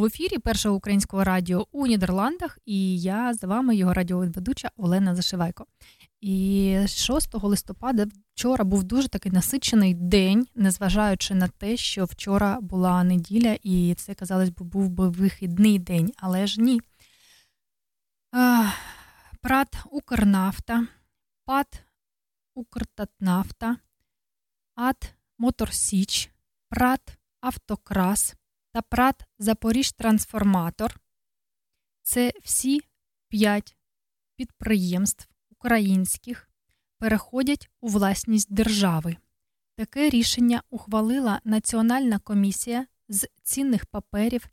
в ефірі першого українського радіо у Нідерландах, і я з вами його радіоведуча Олена Зашивайко. І 6 листопада вчора був дуже такий насичений день, незважаючи на те, що вчора була неділя, і це, казалось би, був би вихідний день, але ж ні. Прат Укрнафта, ПАТ Укртатнафта, АТ Моторсіч, Прат Автокрас та ПРАТ Запоріжтрансформатор це всі п'ять підприємств українських переходять у власність держави. Таке рішення ухвалила Національна комісія з цінних паперів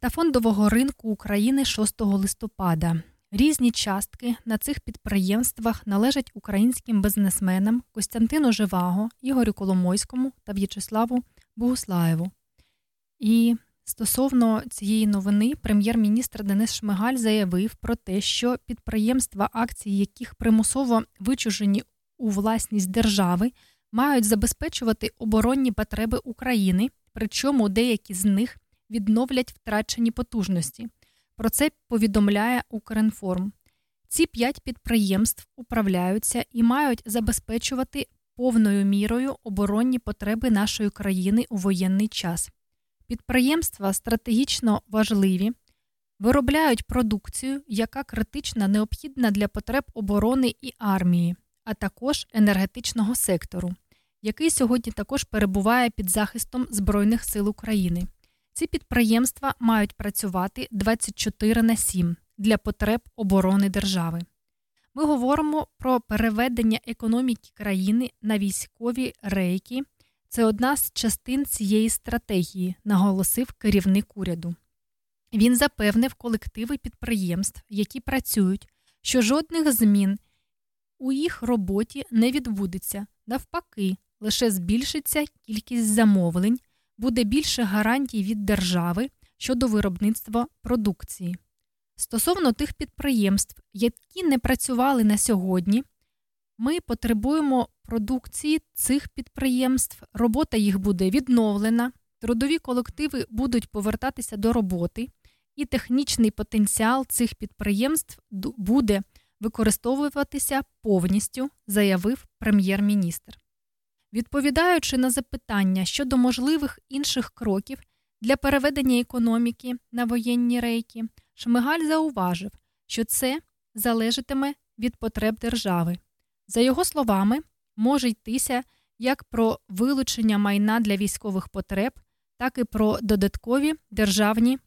та фондового ринку України 6 листопада. Різні частки на цих підприємствах належать українським бізнесменам Костянтину Живаго, Ігорю Коломойському та В'ячеславу Богуслаєву. І стосовно цієї новини, прем'єр-міністр Денис Шмигаль заявив про те, що підприємства, акції яких примусово вичужені у власність держави, мають забезпечувати оборонні потреби України, причому деякі з них відновлять втрачені потужності. Про це повідомляє Укрінформ. Ці п'ять підприємств управляються і мають забезпечувати повною мірою оборонні потреби нашої країни у воєнний час. Підприємства стратегічно важливі, виробляють продукцію, яка критично необхідна для потреб оборони і армії, а також енергетичного сектору, який сьогодні також перебуває під захистом Збройних сил України. Ці підприємства мають працювати 24 на 7, для потреб оборони держави. Ми говоримо про переведення економіки країни на військові рейки. Це одна з частин цієї стратегії, наголосив керівник уряду. Він запевнив колективи підприємств, які працюють, що жодних змін у їх роботі не відбудеться. Навпаки, лише збільшиться кількість замовлень, буде більше гарантій від держави щодо виробництва продукції. Стосовно тих підприємств, які не працювали на сьогодні, ми потребуємо продукції цих підприємств, робота їх буде відновлена, трудові колективи будуть повертатися до роботи, і технічний потенціал цих підприємств буде використовуватися повністю, заявив прем'єр-міністр. Відповідаючи на запитання щодо можливих інших кроків для переведення економіки на воєнні рейки, Шмигаль зауважив, що це залежатиме від потреб держави. За його словами, може йтися як про вилучення майна для військових потреб, так і про додаткові державні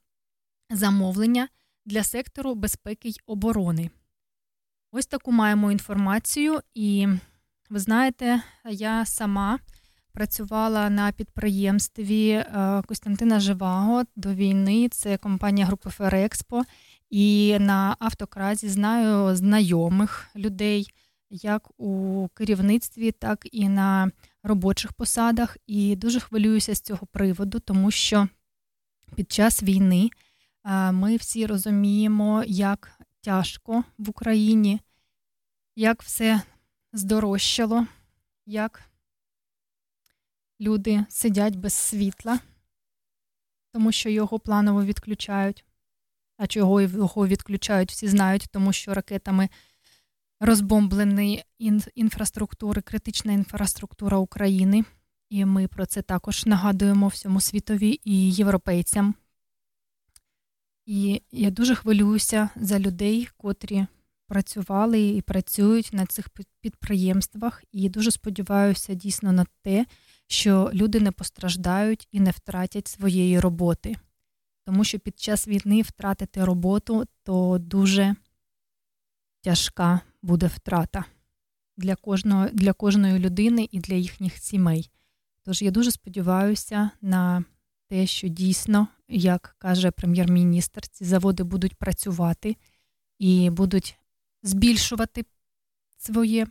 замовлення для сектору безпеки й оборони. Ось таку маємо інформацію, і ви знаєте, я сама працювала на підприємстві е, Костянтина Живаго до війни. Це компанія групи Ферекспо. І на автокразі знаю знайомих людей, як у керівництві, так і на робочих посадах. І дуже хвилююся з цього приводу, тому що під час війни е, ми всі розуміємо, як тяжко в Україні, як все здорожчало, як люди сидять без світла, тому що його планово відключають. А чого його відключають, всі знають, тому що ракетами розбомблені інфраструктури, критична інфраструктура України. І ми про це також нагадуємо всьому світові і європейцям. І я дуже хвилююся за людей, котрі працювали і працюють на цих підприємствах, і дуже сподіваюся дійсно на те, що люди не постраждають і не втратять своєї роботи. Тому що під час війни втратити роботу то дуже тяжка буде втрата для кожного, для кожної людини і для їхніх сімей. Тож я дуже сподіваюся на те, що дійсно, як каже прем'єр-міністр, ці заводи будуть працювати і будуть збільшувати своє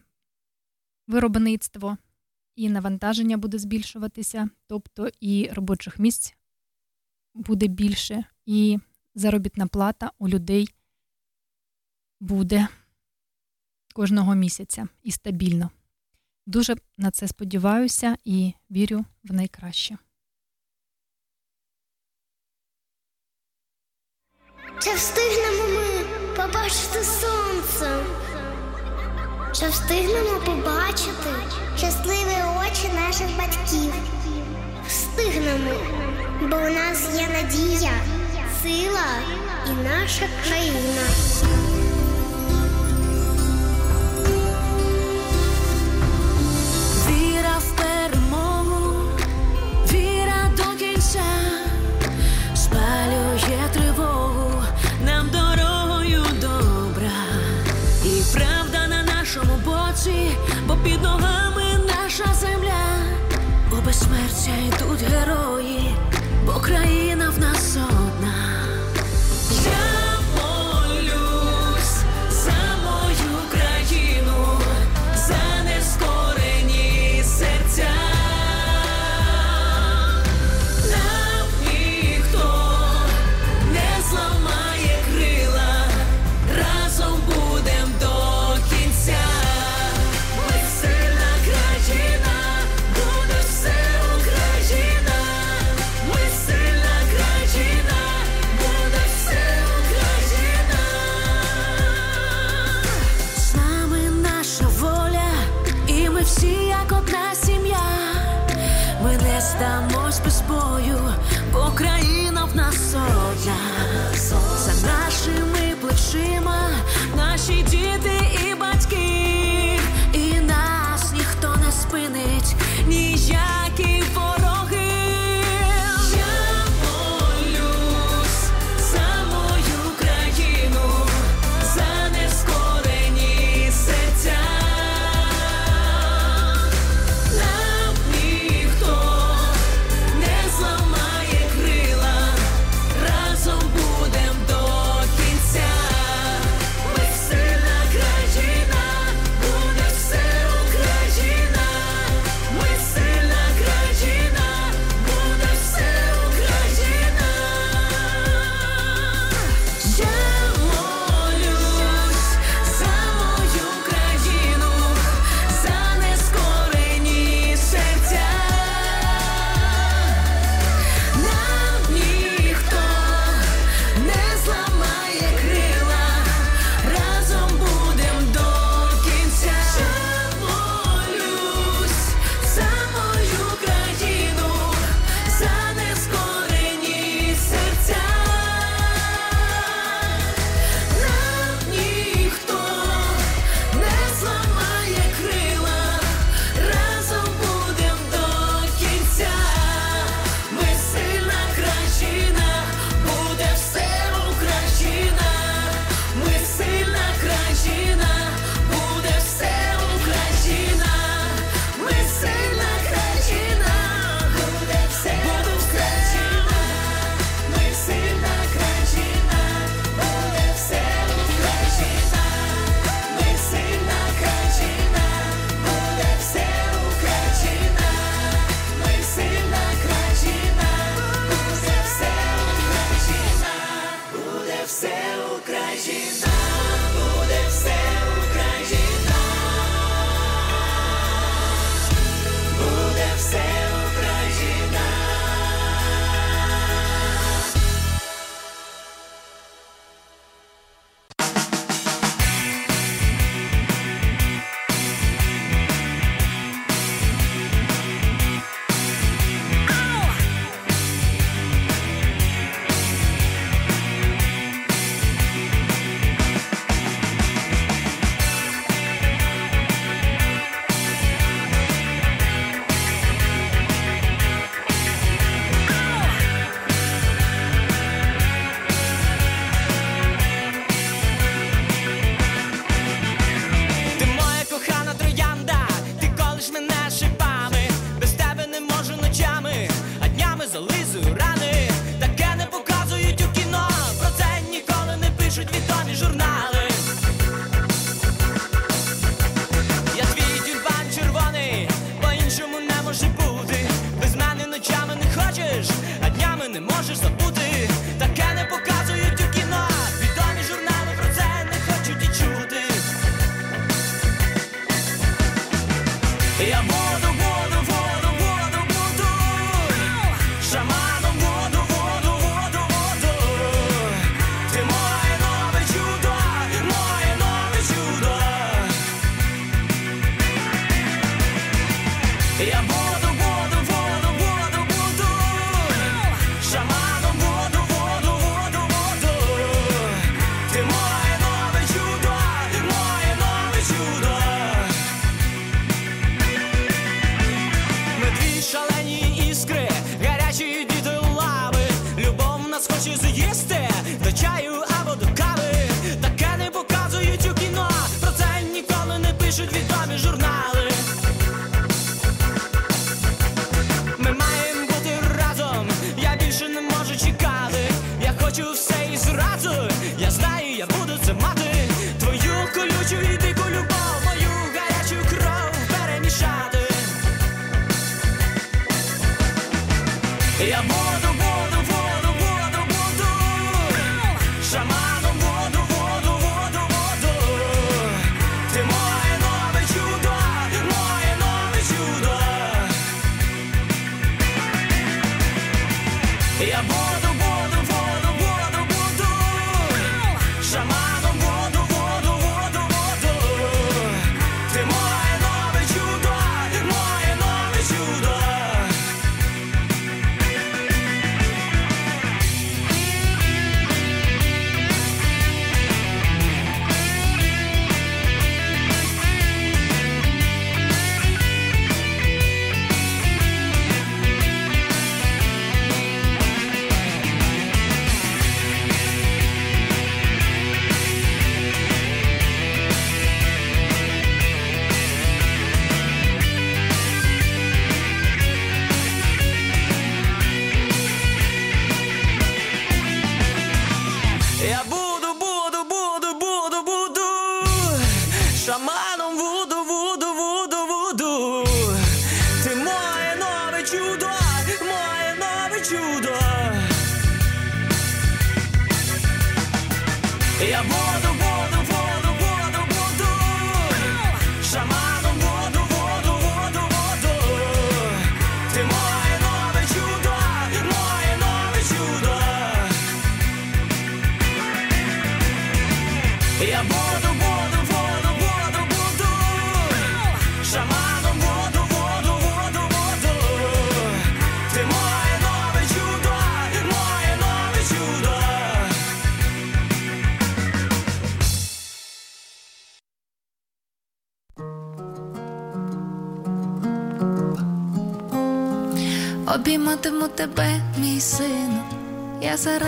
виробництво, і навантаження буде збільшуватися, тобто і робочих місць буде більше, і заробітна плата у людей буде кожного місяця і стабільно. Дуже на це сподіваюся і вірю в найкраще. Чи встигнемо ми побачити сонце? Чи встигнемо побачити щасливі очі наших батьків? Встигнемо, бо у нас є надія, сила і наша країна. Наша земля, у безсмертя йдуть герої, бо країна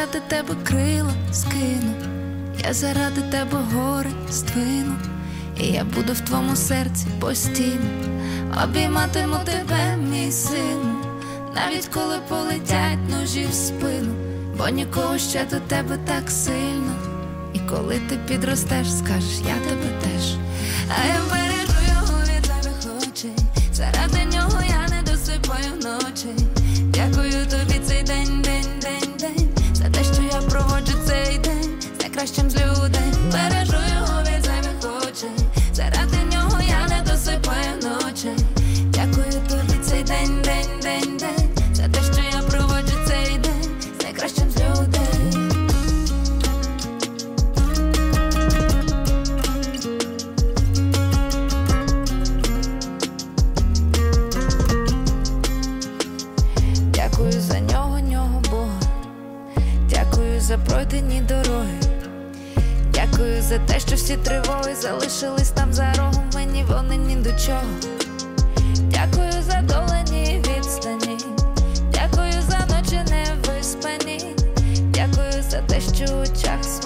заради тебе крила скину, я заради тебе гори ствину, і я буду в твоєму серці постійно, обійматиму тебе, мій син, навіть коли полетять ножі в спину, бо нікого ще до тебе так сильно. І коли ти підростеш, скажеш, я тебе теж. А я ці тривоги залишились там за рогом, мені вони ні до чого. Дякую за долені відстані, дякую за ночі невиспані, дякую за те, що в чах.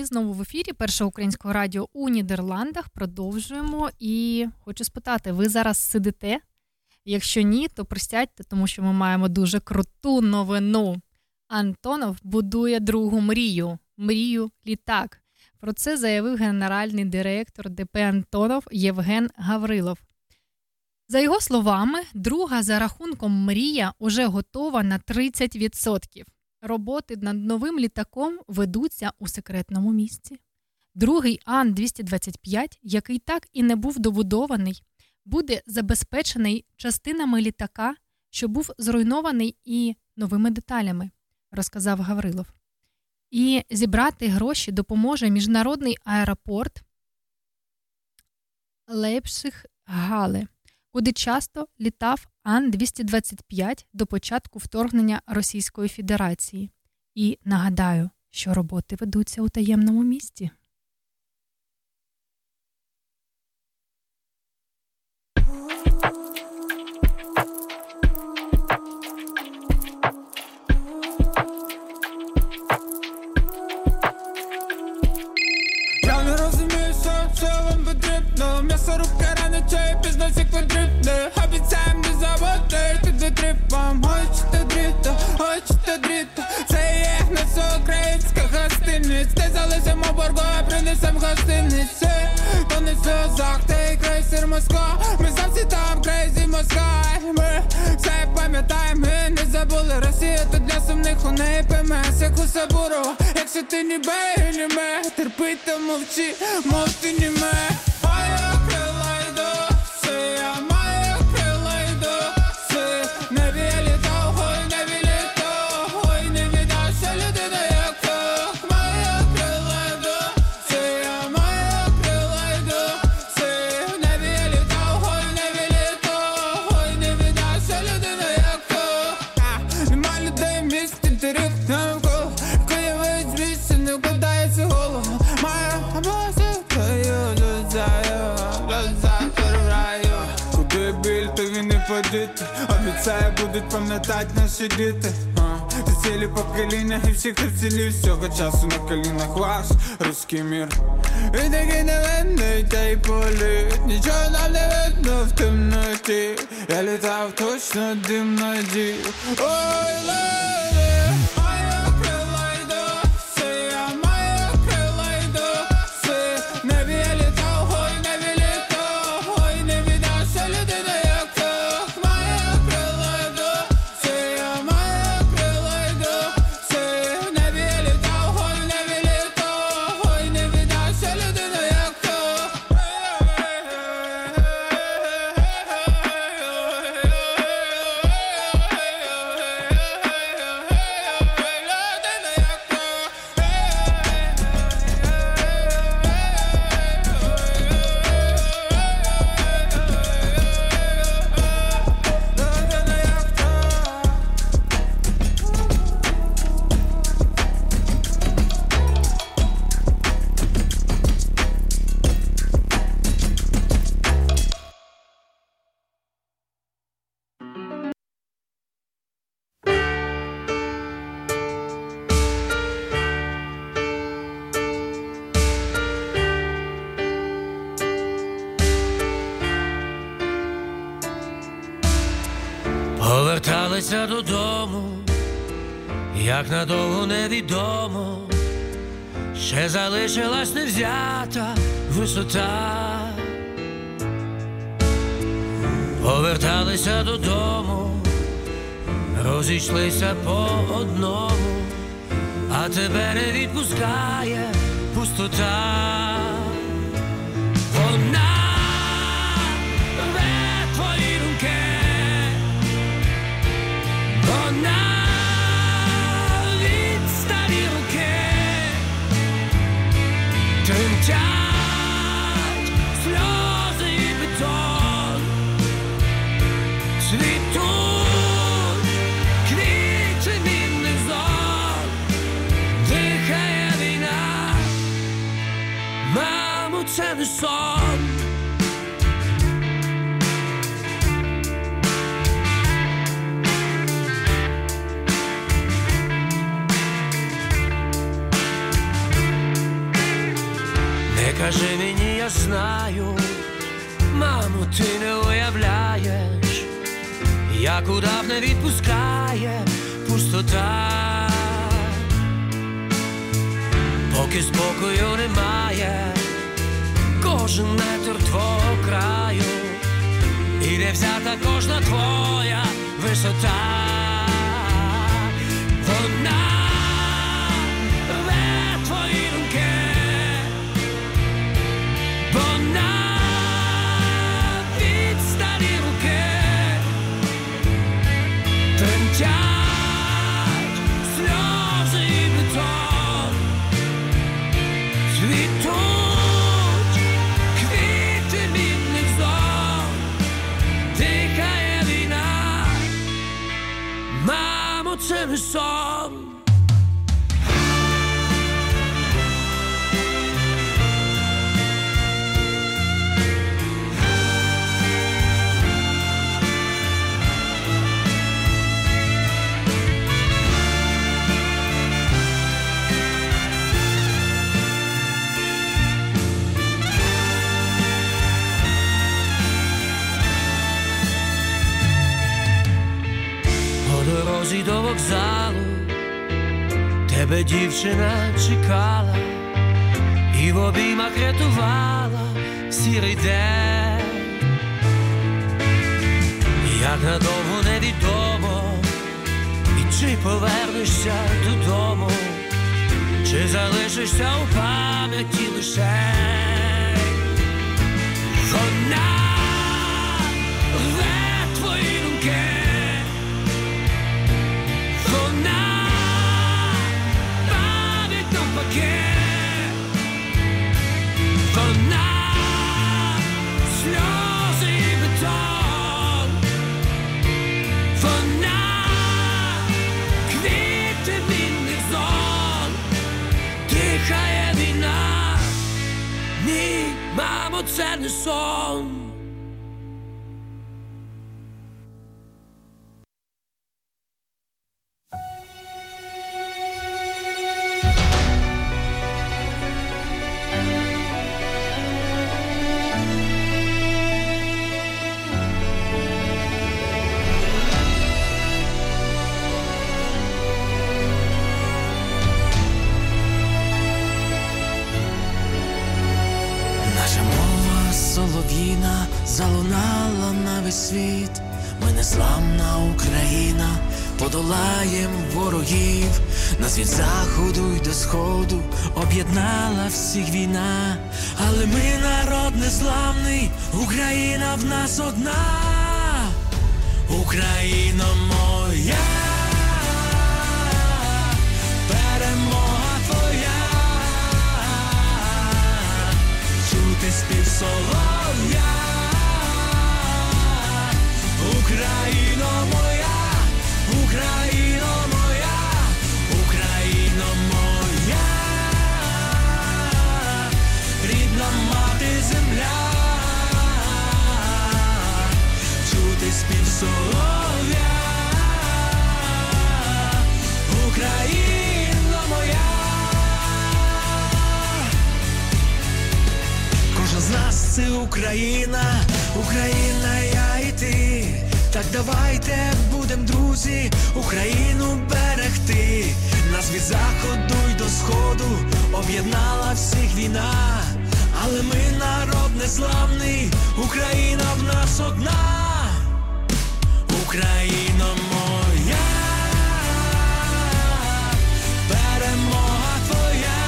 ми знову в ефірі першого українського радіо у Нідерландах продовжуємо. І хочу спитати: ви зараз сидите? Якщо ні, то пристядьте, тому що ми маємо дуже круту новину. Антонов будує другу мрію. Мрію літак. Про це заявив генеральний директор ДП Антонов Євген Гаврилов. За його словами, друга за рахунком мрія уже готова на 30%. Роботи над новим літаком ведуться у секретному місці. Другий Ан 225, який так і не був добудований, буде забезпечений частинами літака, що був зруйнований і новими деталями, розказав Гаврилов. І зібрати гроші допоможе міжнародний аеропорт Лейпшиг Гале куди часто літав Ан-225 до початку вторгнення Російської Федерації. І нагадаю, що роботи ведуться у таємному місті. Ooh. Пізно всі квадритне Обіцяєм не заводити туди трипом Хочете дріто, хочете дріто Це є наша українська гостиниця Де залишимо борго, принесем гостиниці То не все захти, крейсер Москва. Ми завжди там, крейзі Москва. Ми все пам'ятаємо, ми не забули Росія тут для сумних у неї ПМС, як у Сабурова. Якщо ти не бей, не ме Терпи та мовчи, мов ти не Обіцяє, будуть пам'ятати наші діти. Ти цілі покоління і всіх вцілів Всього часу на колінах ваш руський мір. І такий невинний, та й політ Нічого нам не видно в темноті. Я літав точно дим надій Ой, леді, залишилась невзята висота. Поверталися додому, розійшлися по одному, а тебе не відпускає пустота. Знаю, мамо, ти не уявляєш, як удав не відпускає пустота, поки спокою немає, кожен метр твого краю, і не взята кожна твоя висота. Вона мамо, це дівчина чекала і в обіймах рятувала сірий день. Як надовго невідомо, і чи повернешся додому, чи залишишся у пам'яті лише мамо, це залунала на весь світ. Ми незламна Україна, подолаєм ворогів. Нас від заходу й до сходу об'єднала всіх війна. Але ми народ незламний, Україна в нас одна. Україна моя, чути спів солов'я, Україно моя. Кожен з нас це Україна, Україна, я і ти. Так давайте будем, друзі, Україну берегти. Нас від заходу й до сходу об'єднала всіх війна. Але ми народ незламний, Україна в нас одна. Україна моя, перемога твоя.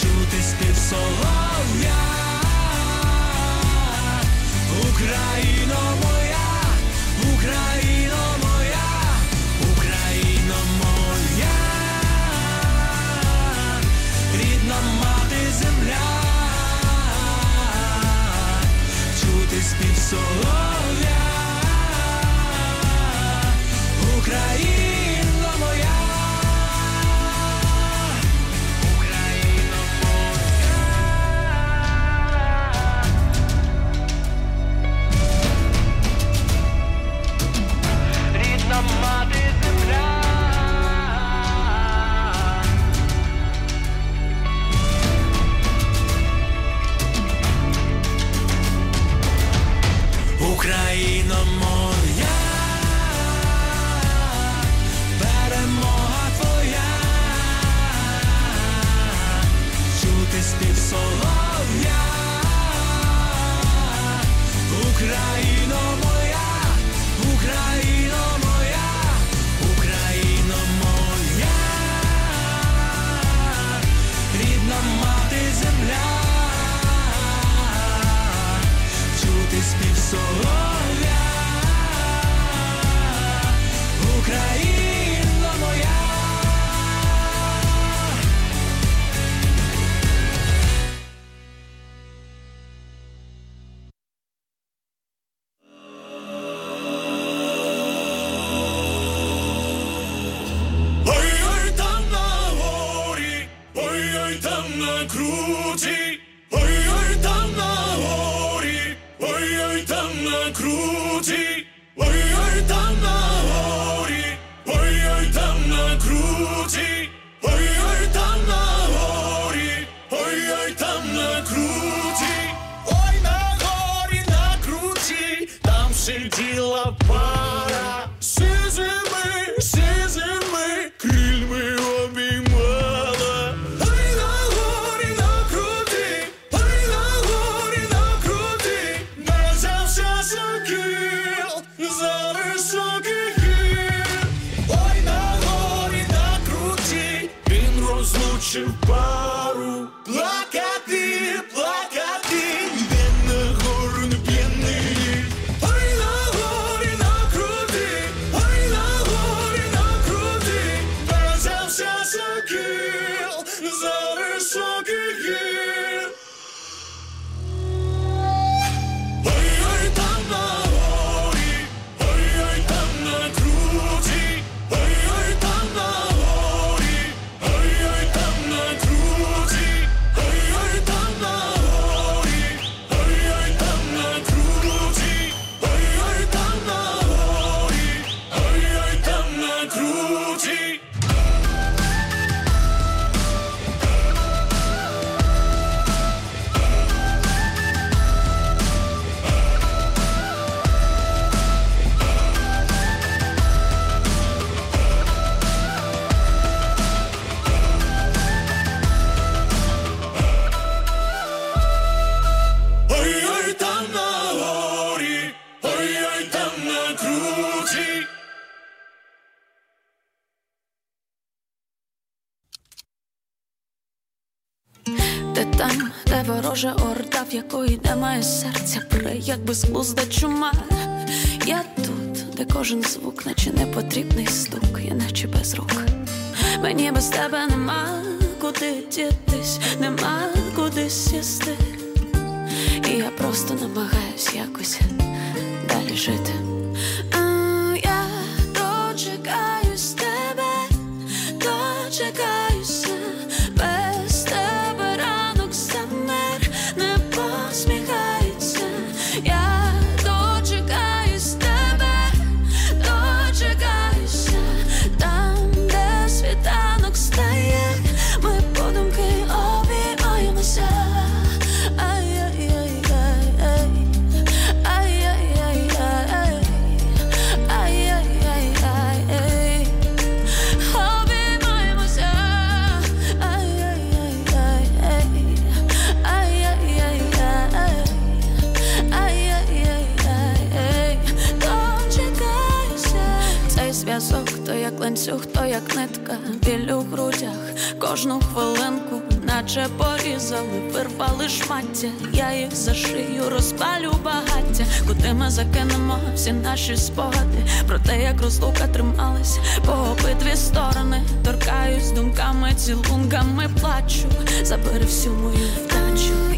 Чути спів солов'я, солов'я, Україно Liberty! Ворожа орда, в якої немає серця, пре, як безглузда чума. Я тут, де кожен звук, наче непотрібний стук, я наче без рук. Мені без тебе нема куди дітись, нема куди сісти. І я просто намагаюсь якось далі жити. Біль у грудях, кожну хвилинку, наче порізали, вирвали шмаття, я їх за шию розпалю багаття, куди ми закинемо всі наші спогади, про те, як розлука трималась по обидві сторони, торкаюсь думками, цілунками плачу, забери всю мою вдачу.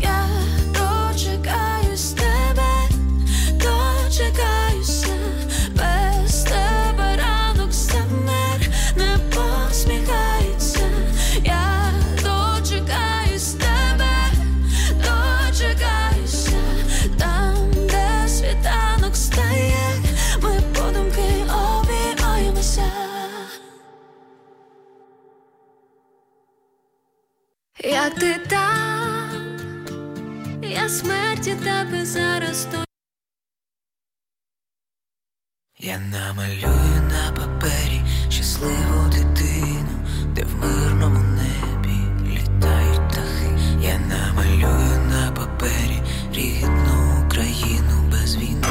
Намалюю на папері щасливу дитину, де в мирному небі літають птахи. Я намалюю на папері рідну Україну без війни.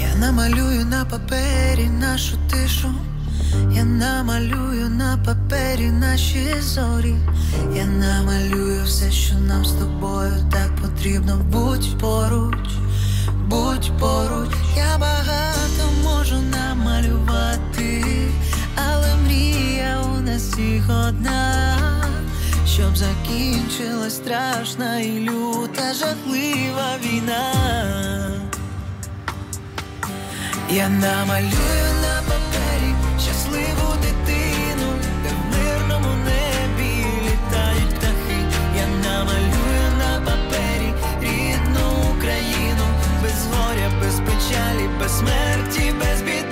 Я намалюю на папері нашу тишу. Я намалюю на папері наші зорі. Я намалюю все, що нам з тобою так потрібно. Будь поруч, будь поруч. Я багато можу намалювати, але мрія у нас всіх одна. Щоб закінчилась страшна і люта жахлива війна. Я намалюю на папері щасливу дитину, де в мирному небі літають птахи. Я намалюю на папері рідну Україну, без горя, без печалі, без смерті, без біди.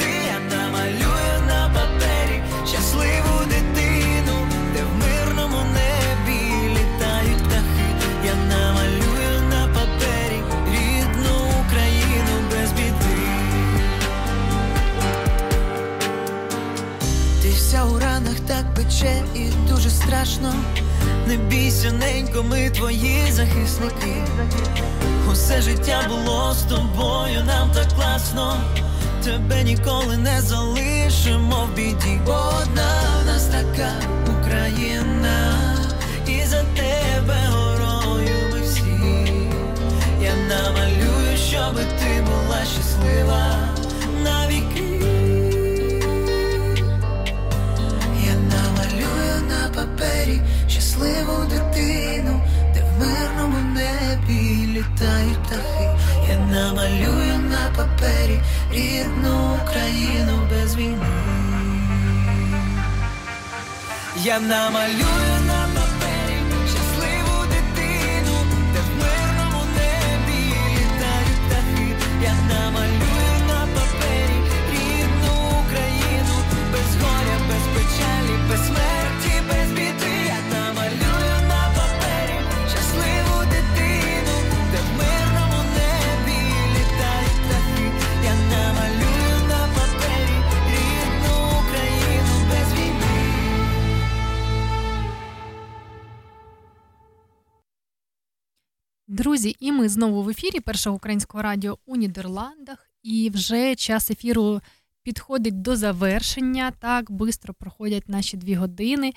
Пече і дуже страшно. Не бійся, ненько, ми твої захисники. Усе життя було з тобою, нам так класно. Тебе ніколи не залишимо в біді, одна в нас така Україна, і за тебе горою ми всі. Я намалюю, щоби ти була щаслива навіки. На щасливу дитину, де в мирному небі літають птахи. Я намалюю на папері рідну Україну без війни. Я намалюю Друзі, і ми знову в ефірі Першого українського радіо у Нідерландах. І вже час ефіру підходить до завершення. Так бистро проходять наші дві години.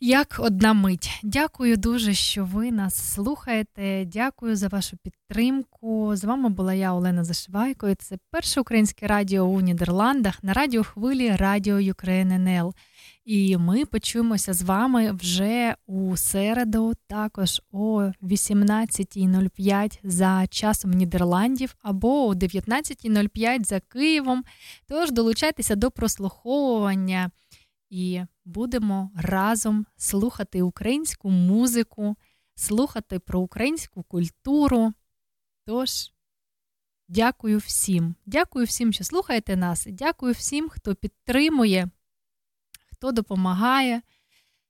Як одна мить. Дякую дуже, що ви нас слухаєте. Дякую за вашу підтримку. З вами була я, Олена Зашивайко. і Це перше українське радіо у Нідерландах на радіохвилі Радіо Ukraine НЛ. І ми почуємося з вами вже у середу, також о 18.05 за часом Нідерландів або о 19.05 за Києвом. Тож долучайтеся до прослуховування і будемо разом слухати українську музику, слухати про українську культуру. Тож, дякую всім. Дякую всім, що слухаєте нас. Дякую всім, хто підтримує хто допомагає.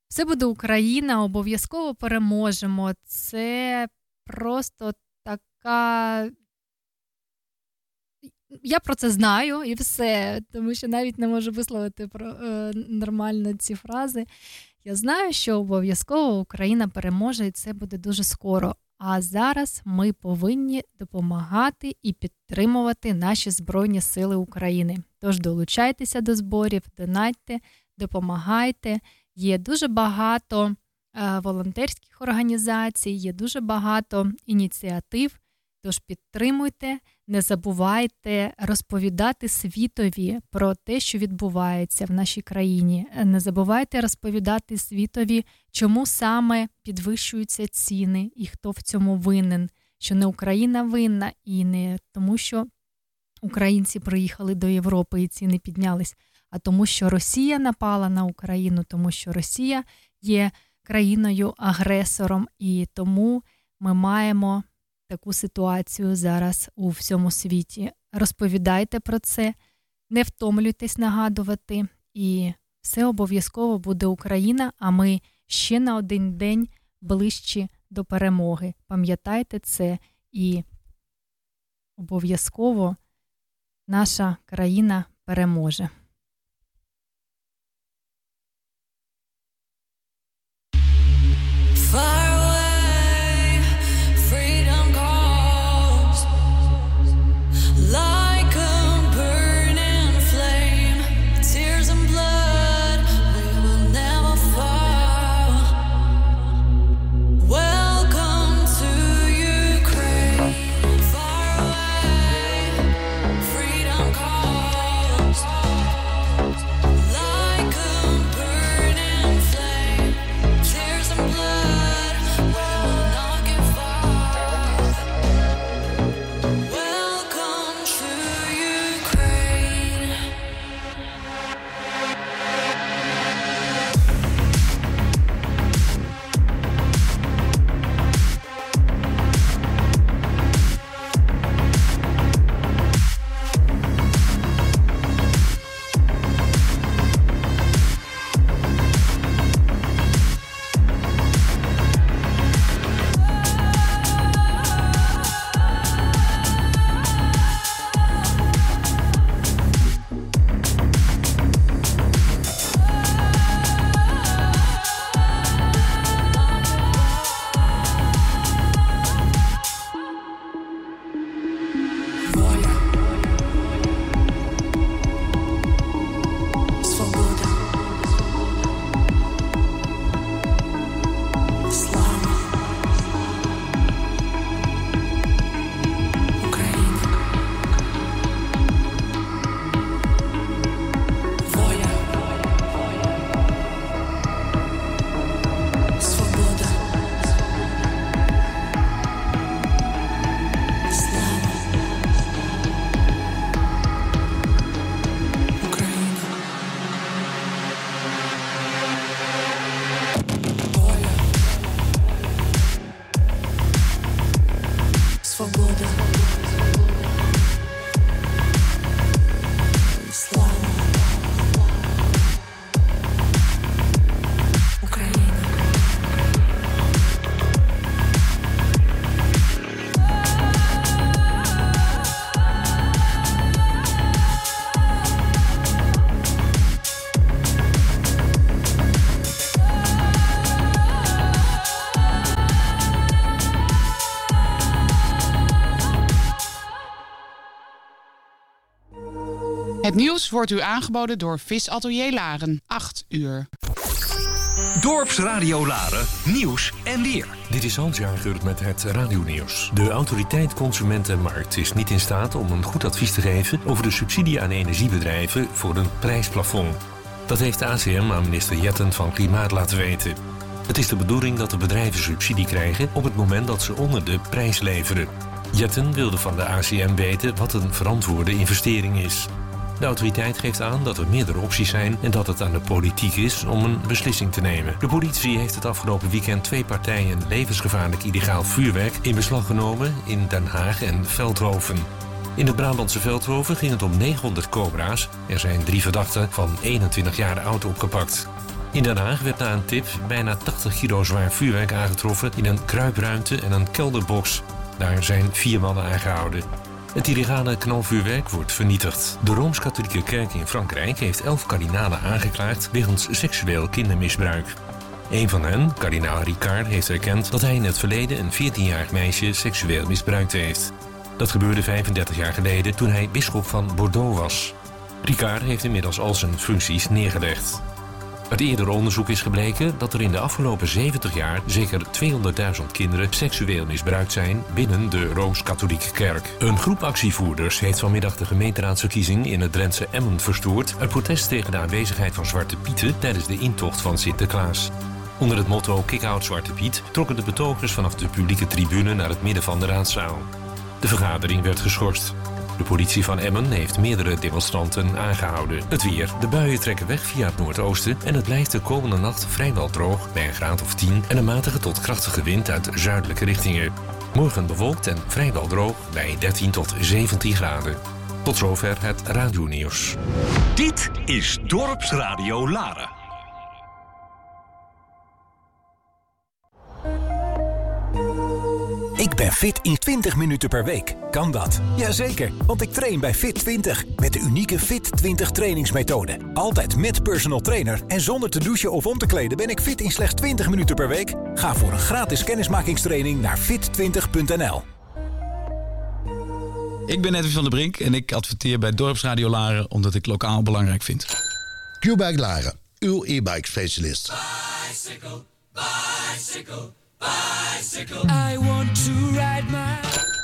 Все буде Україна, обов'язково переможемо. Це просто така. Я про це знаю і все, тому що навіть не можу висловити про, е, нормально ці фрази. Я знаю, що обов'язково Україна переможе, і це буде дуже скоро. А зараз ми повинні допомагати і підтримувати наші Збройні Сили України. Тож долучайтеся до зборів, донатьте, допомагайте. Є дуже багато е, волонтерських організацій, є дуже багато ініціатив. Тож підтримуйте, не забувайте розповідати світові про те, що відбувається в нашій країні. Не забувайте розповідати світові, чому саме підвищуються ціни і хто в цьому винен, що не Україна винна, і не тому, що українці приїхали до Європи і ціни піднялись, а тому, що Росія напала на Україну, тому що Росія є країною-агресором, і тому ми маємо таку ситуацію зараз у всьому світі. Розповідайте про це, не втомлюйтесь нагадувати, і все обов'язково буде Україна. А ми ще на один день ближчі до перемоги. Пам'ятайте це і обов'язково наша країна переможе. Nieuws wordt u aangeboden door Visatelier Laren. 8 uur. Dorpsradio Laren, nieuws en weer. Dit is Hans Jager met het radionieuws. De autoriteit Consumentenmarkt is niet in staat om een goed advies te geven over de subsidie aan energiebedrijven voor een prijsplafond. Dat heeft de ACM aan minister Jetten van Klimaat laten weten. Het is de bedoeling dat de bedrijven subsidie krijgen op het moment dat ze onder de prijs leveren. Jetten wilde van de ACM weten wat een verantwoorde investering is. De autoriteit geeft aan dat er meerdere opties zijn en dat het aan de politiek is om een beslissing te nemen. De politie heeft het afgelopen weekend twee partijen levensgevaarlijk illegaal vuurwerk in beslag genomen in Den Haag en Veldhoven. In het Brabantse Veldhoven ging het om 900 cobra's. Er zijn drie verdachten van 21 jaar oud opgepakt. In Den Haag werd na een tip bijna 80 kilo zwaar vuurwerk aangetroffen in een kruipruimte en een kelderbox. Daar zijn vier mannen aangehouden. Het illegale knalvuurwerk wordt vernietigd. De Rooms-Katholieke Kerk in Frankrijk heeft elf kardinalen aangeklaagd wegens seksueel kindermisbruik. Een van hen, kardinaal Ricard, heeft erkend dat hij in het verleden een 14-jarig meisje seksueel misbruikt heeft. Dat gebeurde 35 jaar geleden toen hij bisschop van Bordeaux was. Ricard heeft inmiddels al zijn functies neergelegd. Uit eerder onderzoek is gebleken dat er in de afgelopen 70 jaar zeker 200.000 kinderen seksueel misbruikt zijn binnen de Rooms-Katholieke Kerk. Een groep actievoerders heeft vanmiddag de gemeenteraadsverkiezing in het Drentse Emmen verstoord uit protest tegen de aanwezigheid van Zwarte Pieten tijdens de intocht van Sinterklaas. Onder het motto Kick-out Zwarte Piet trokken de betogers vanaf de publieke tribune naar het midden van de raadzaal. De vergadering werd geschorst. De politie van Emmen heeft meerdere demonstranten aangehouden. Het weer. De buien trekken weg via het noordoosten en het blijft de komende nacht vrijwel droog bij een graad of 10 en een matige tot krachtige wind uit zuidelijke richtingen. Morgen bewolkt en vrijwel droog bij 13 tot 17 graden. Tot zover het radionieuws. Dit is Dorpsradio Laren. Ik ben fit in 20 minuten per week. Kan dat? Jazeker, want ik train bij Fit 20. Met de unieke Fit 20 trainingsmethode. Altijd met personal trainer en zonder te douchen of om te kleden ben ik fit in slechts 20 minuten per week. Ga voor een gratis kennismakingstraining naar fit20.nl. Ik ben Edwin van der Brink en ik adverteer bij Dorpsradio Laren omdat ik lokaal belangrijk vind. Q-Bike Laren, uw e-bike specialist. Bicycle, bicycle, bicycle. I want to ride my.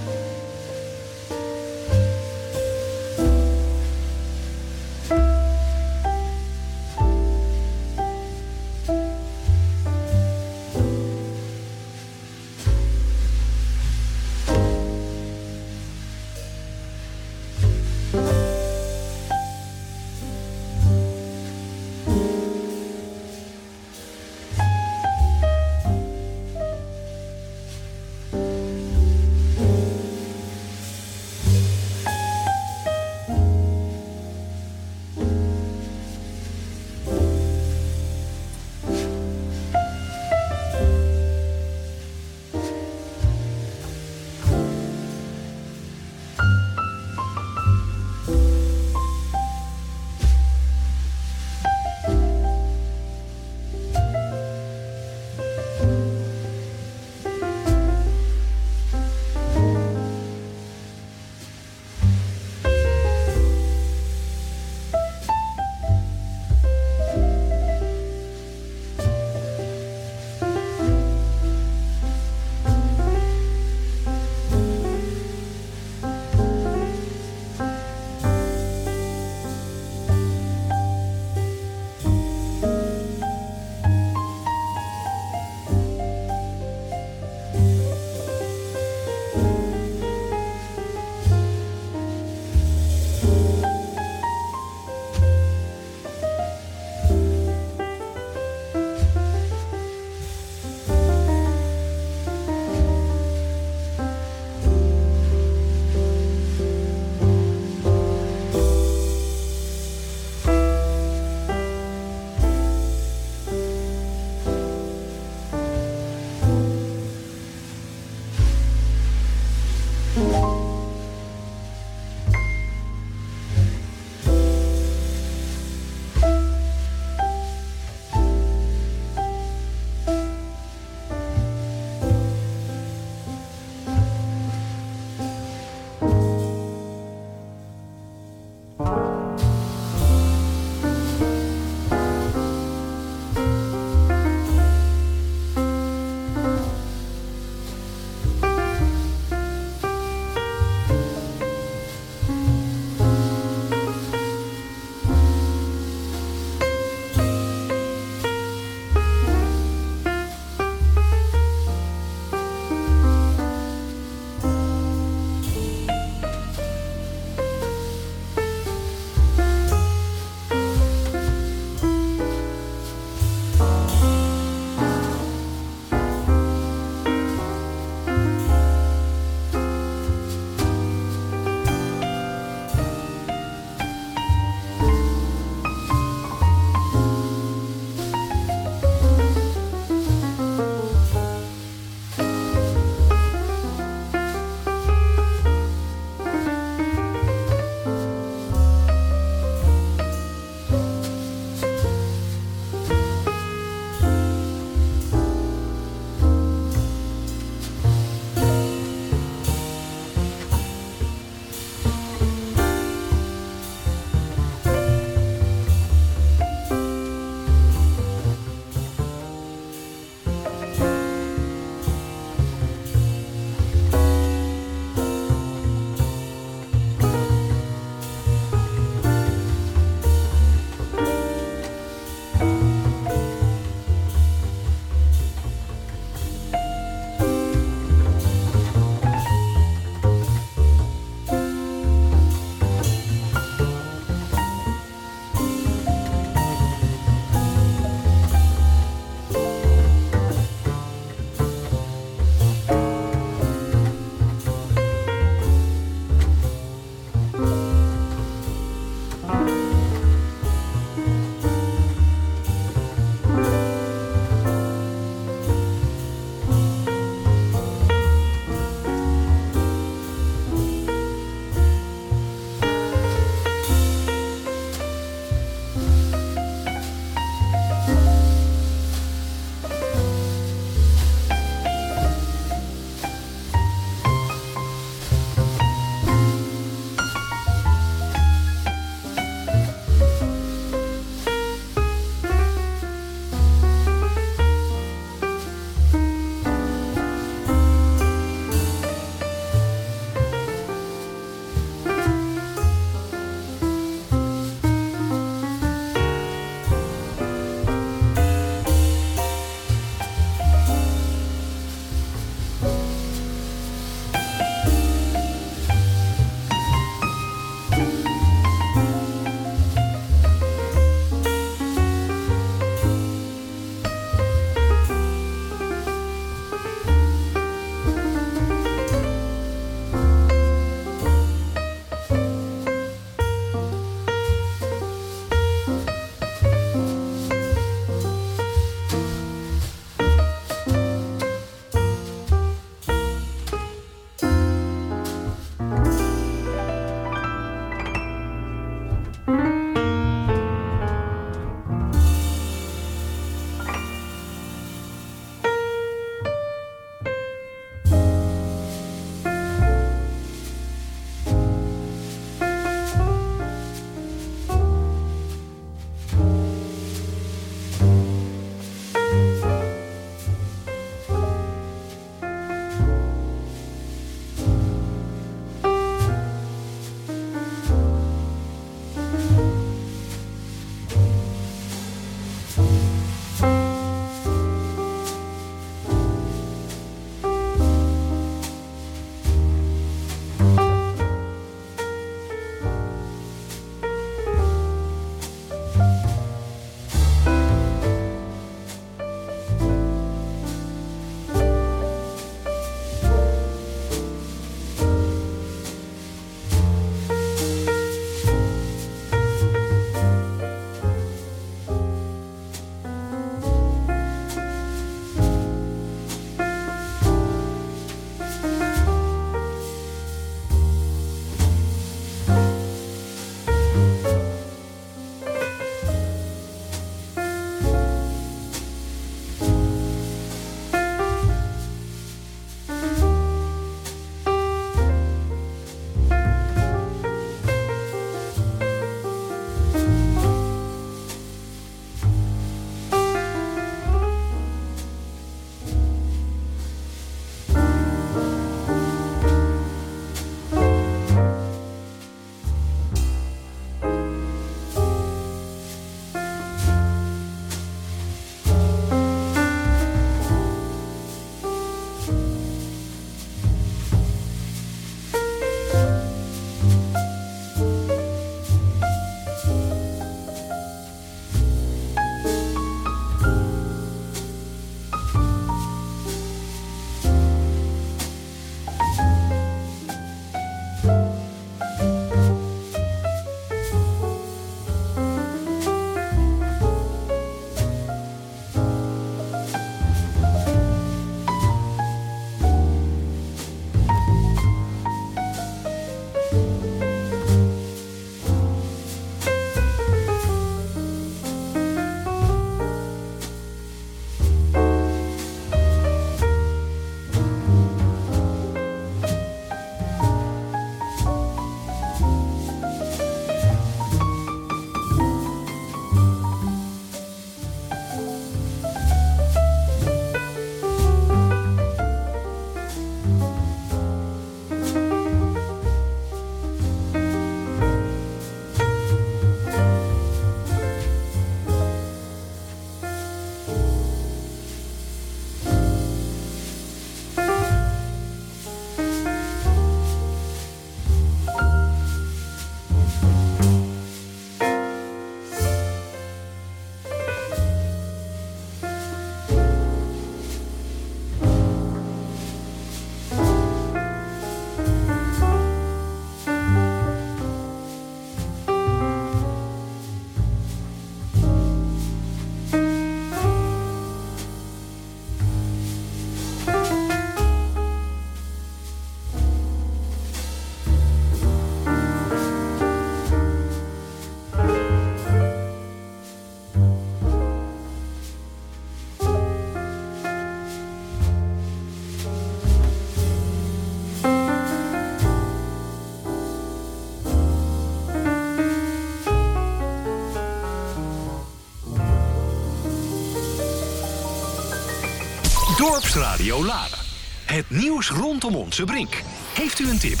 Dorpsradio Laren. Het nieuws rondom onze brink. Heeft u een tip?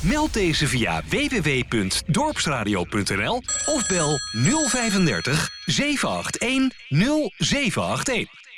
Meld deze via www.dorpsradio.nl of bel 035 781 0781.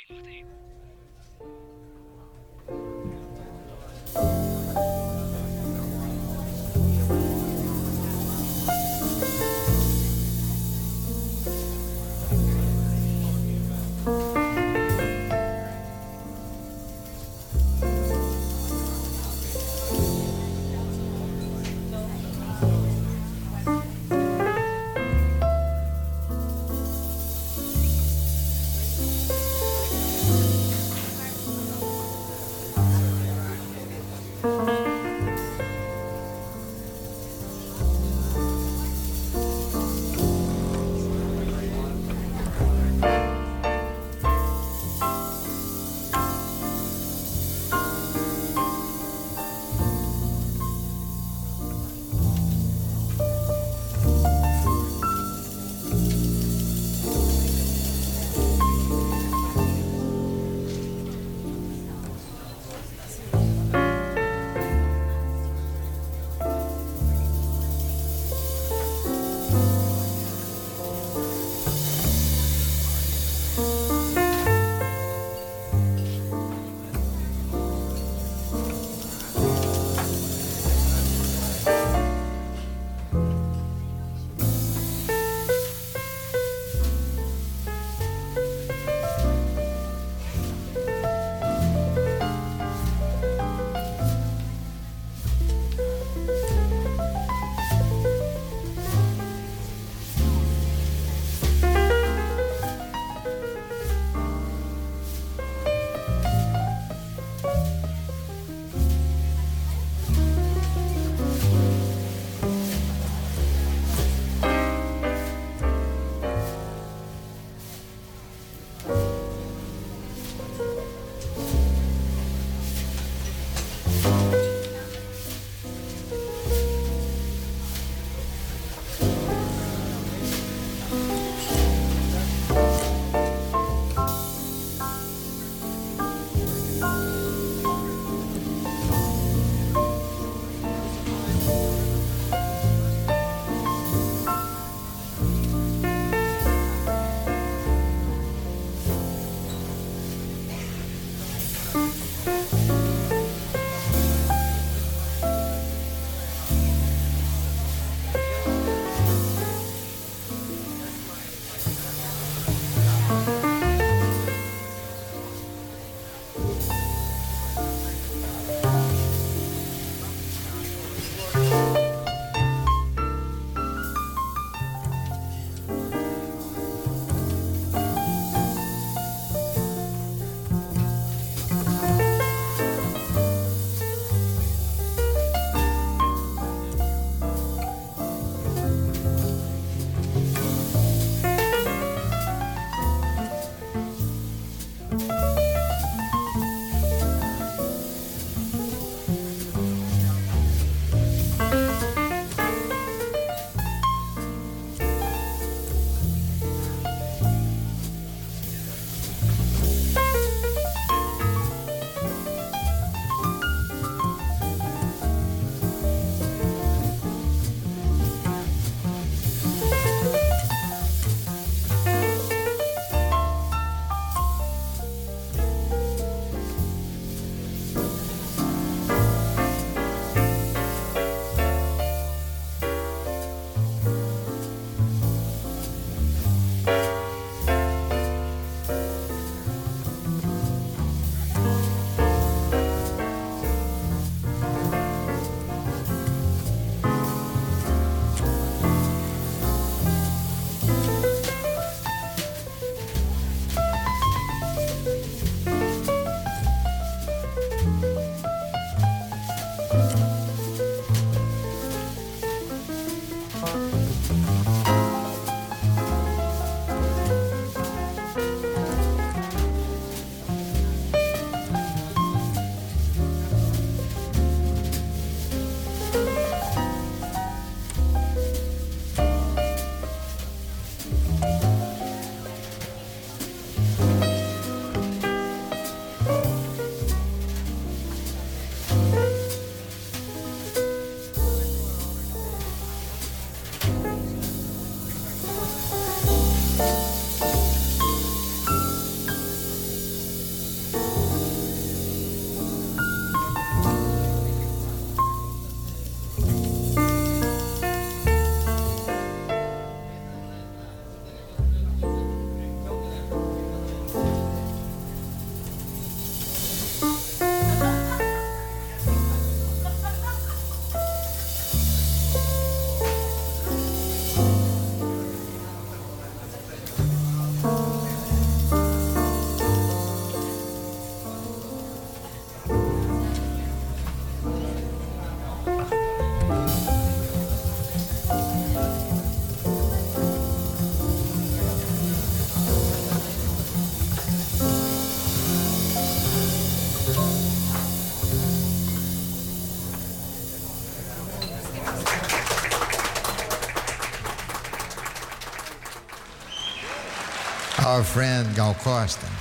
Our friend Gal Costa.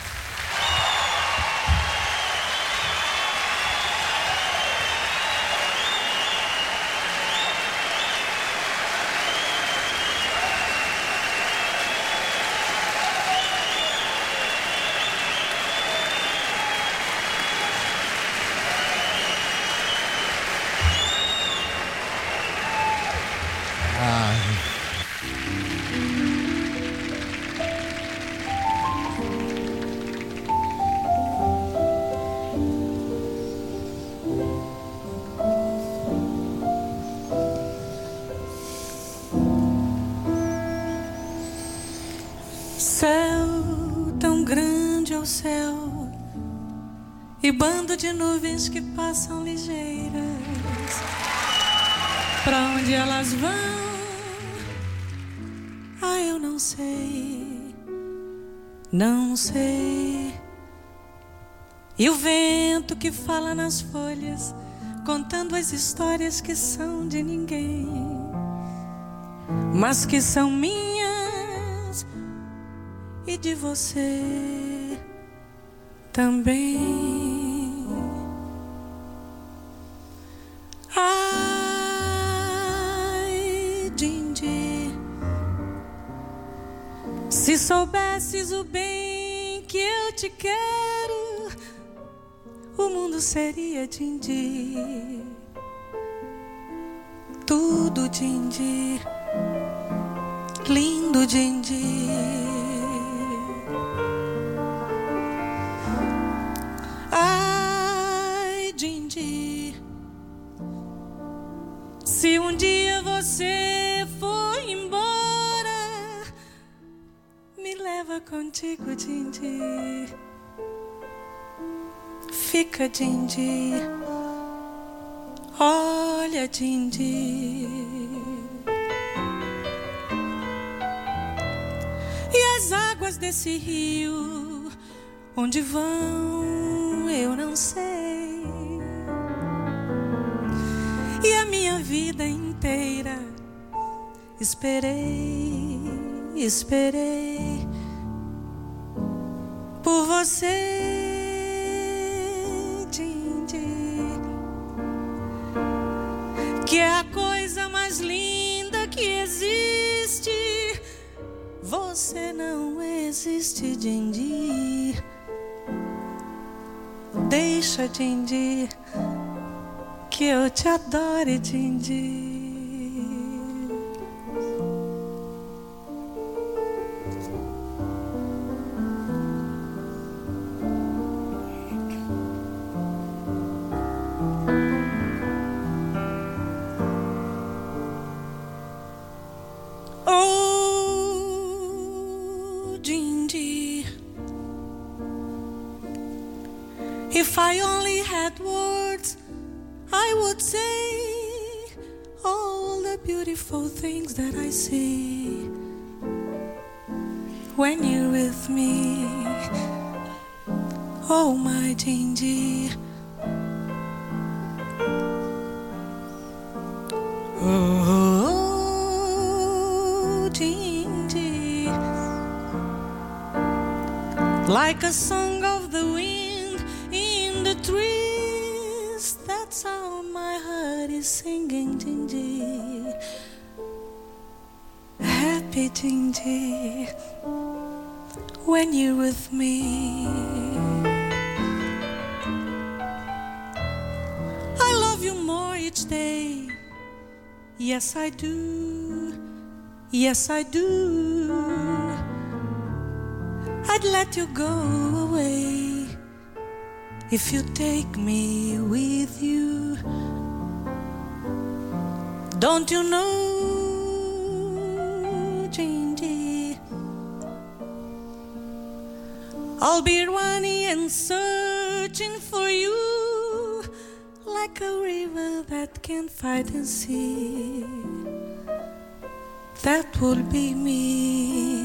O céu e bando de nuvens que passam ligeiras. Pra onde elas vão? Ah, eu não sei, não sei. E o vento que fala nas folhas, contando as histórias que são de ninguém, mas que são minhas e de você também. Ai, Dindi, se soubesses o bem que eu te quero, o mundo seria Dindi. Tudo Dindi, lindo Dindi. Se um dia você for embora, me leva contigo, Dindi. Fica, Dindi. Olha, Dindi. E as águas desse rio, onde vão, eu não sei. E a minha vida inteira esperei, esperei por você, Dindi, que é a coisa mais linda que existe. Você não existe, Dindi. Deixa, Dindi, que eu te adore, Dindi. If I only had I would say all the beautiful things that I see when you're with me. Oh, my Dindi. Oh, Dindi. Like a song with me. I love you more each day. Yes, I do. Yes, I do. I'd let you go away if you take me with you. Don't you know, I'll be running and searching for you like a river that can fight the sea. That would be me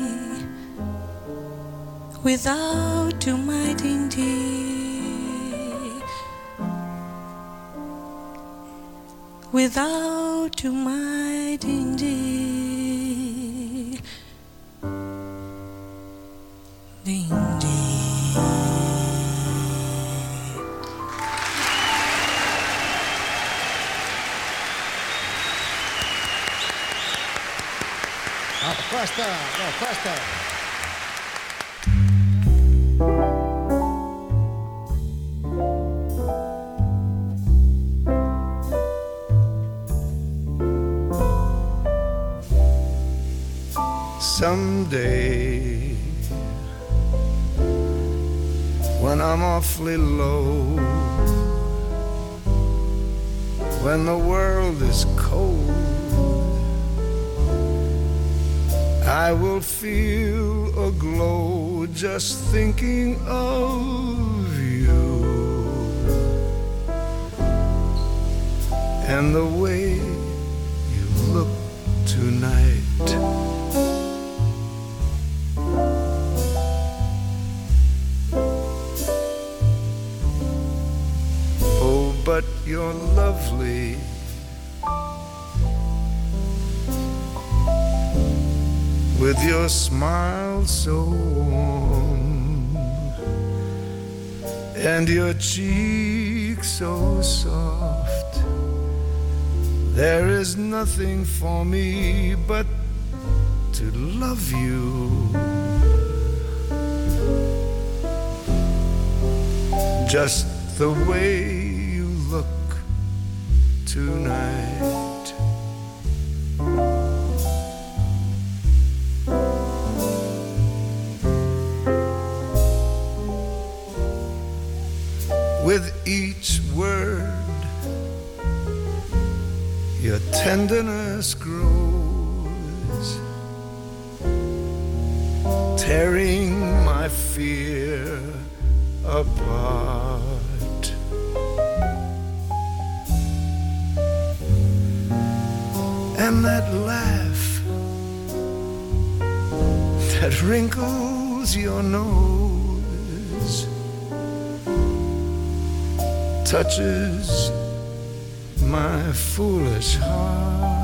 without you, my Dindy. Without you, my Dindy. Gal Costa. Someday, when I'm awfully low, when the world is cold, I will feel a glow just thinking of you and the way you look tonight. Oh, but you're lovely. With your smile so warm and your cheek so soft, there is nothing for me but to love you. Just the way you look tonight. Tenderness grows, tearing my fear apart. And that laugh that wrinkles your nose touches my foolish heart.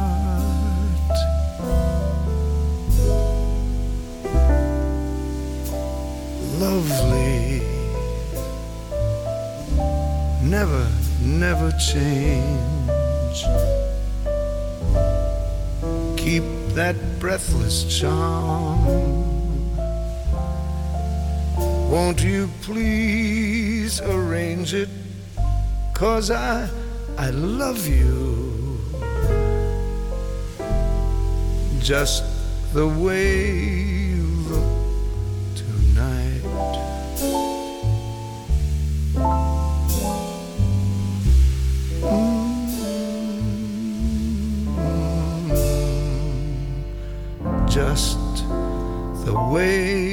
Lovely, never, never change. Keep that breathless charm. Won't you please arrange it? Cause I, I love you just the way you look tonight. Mm, Just the way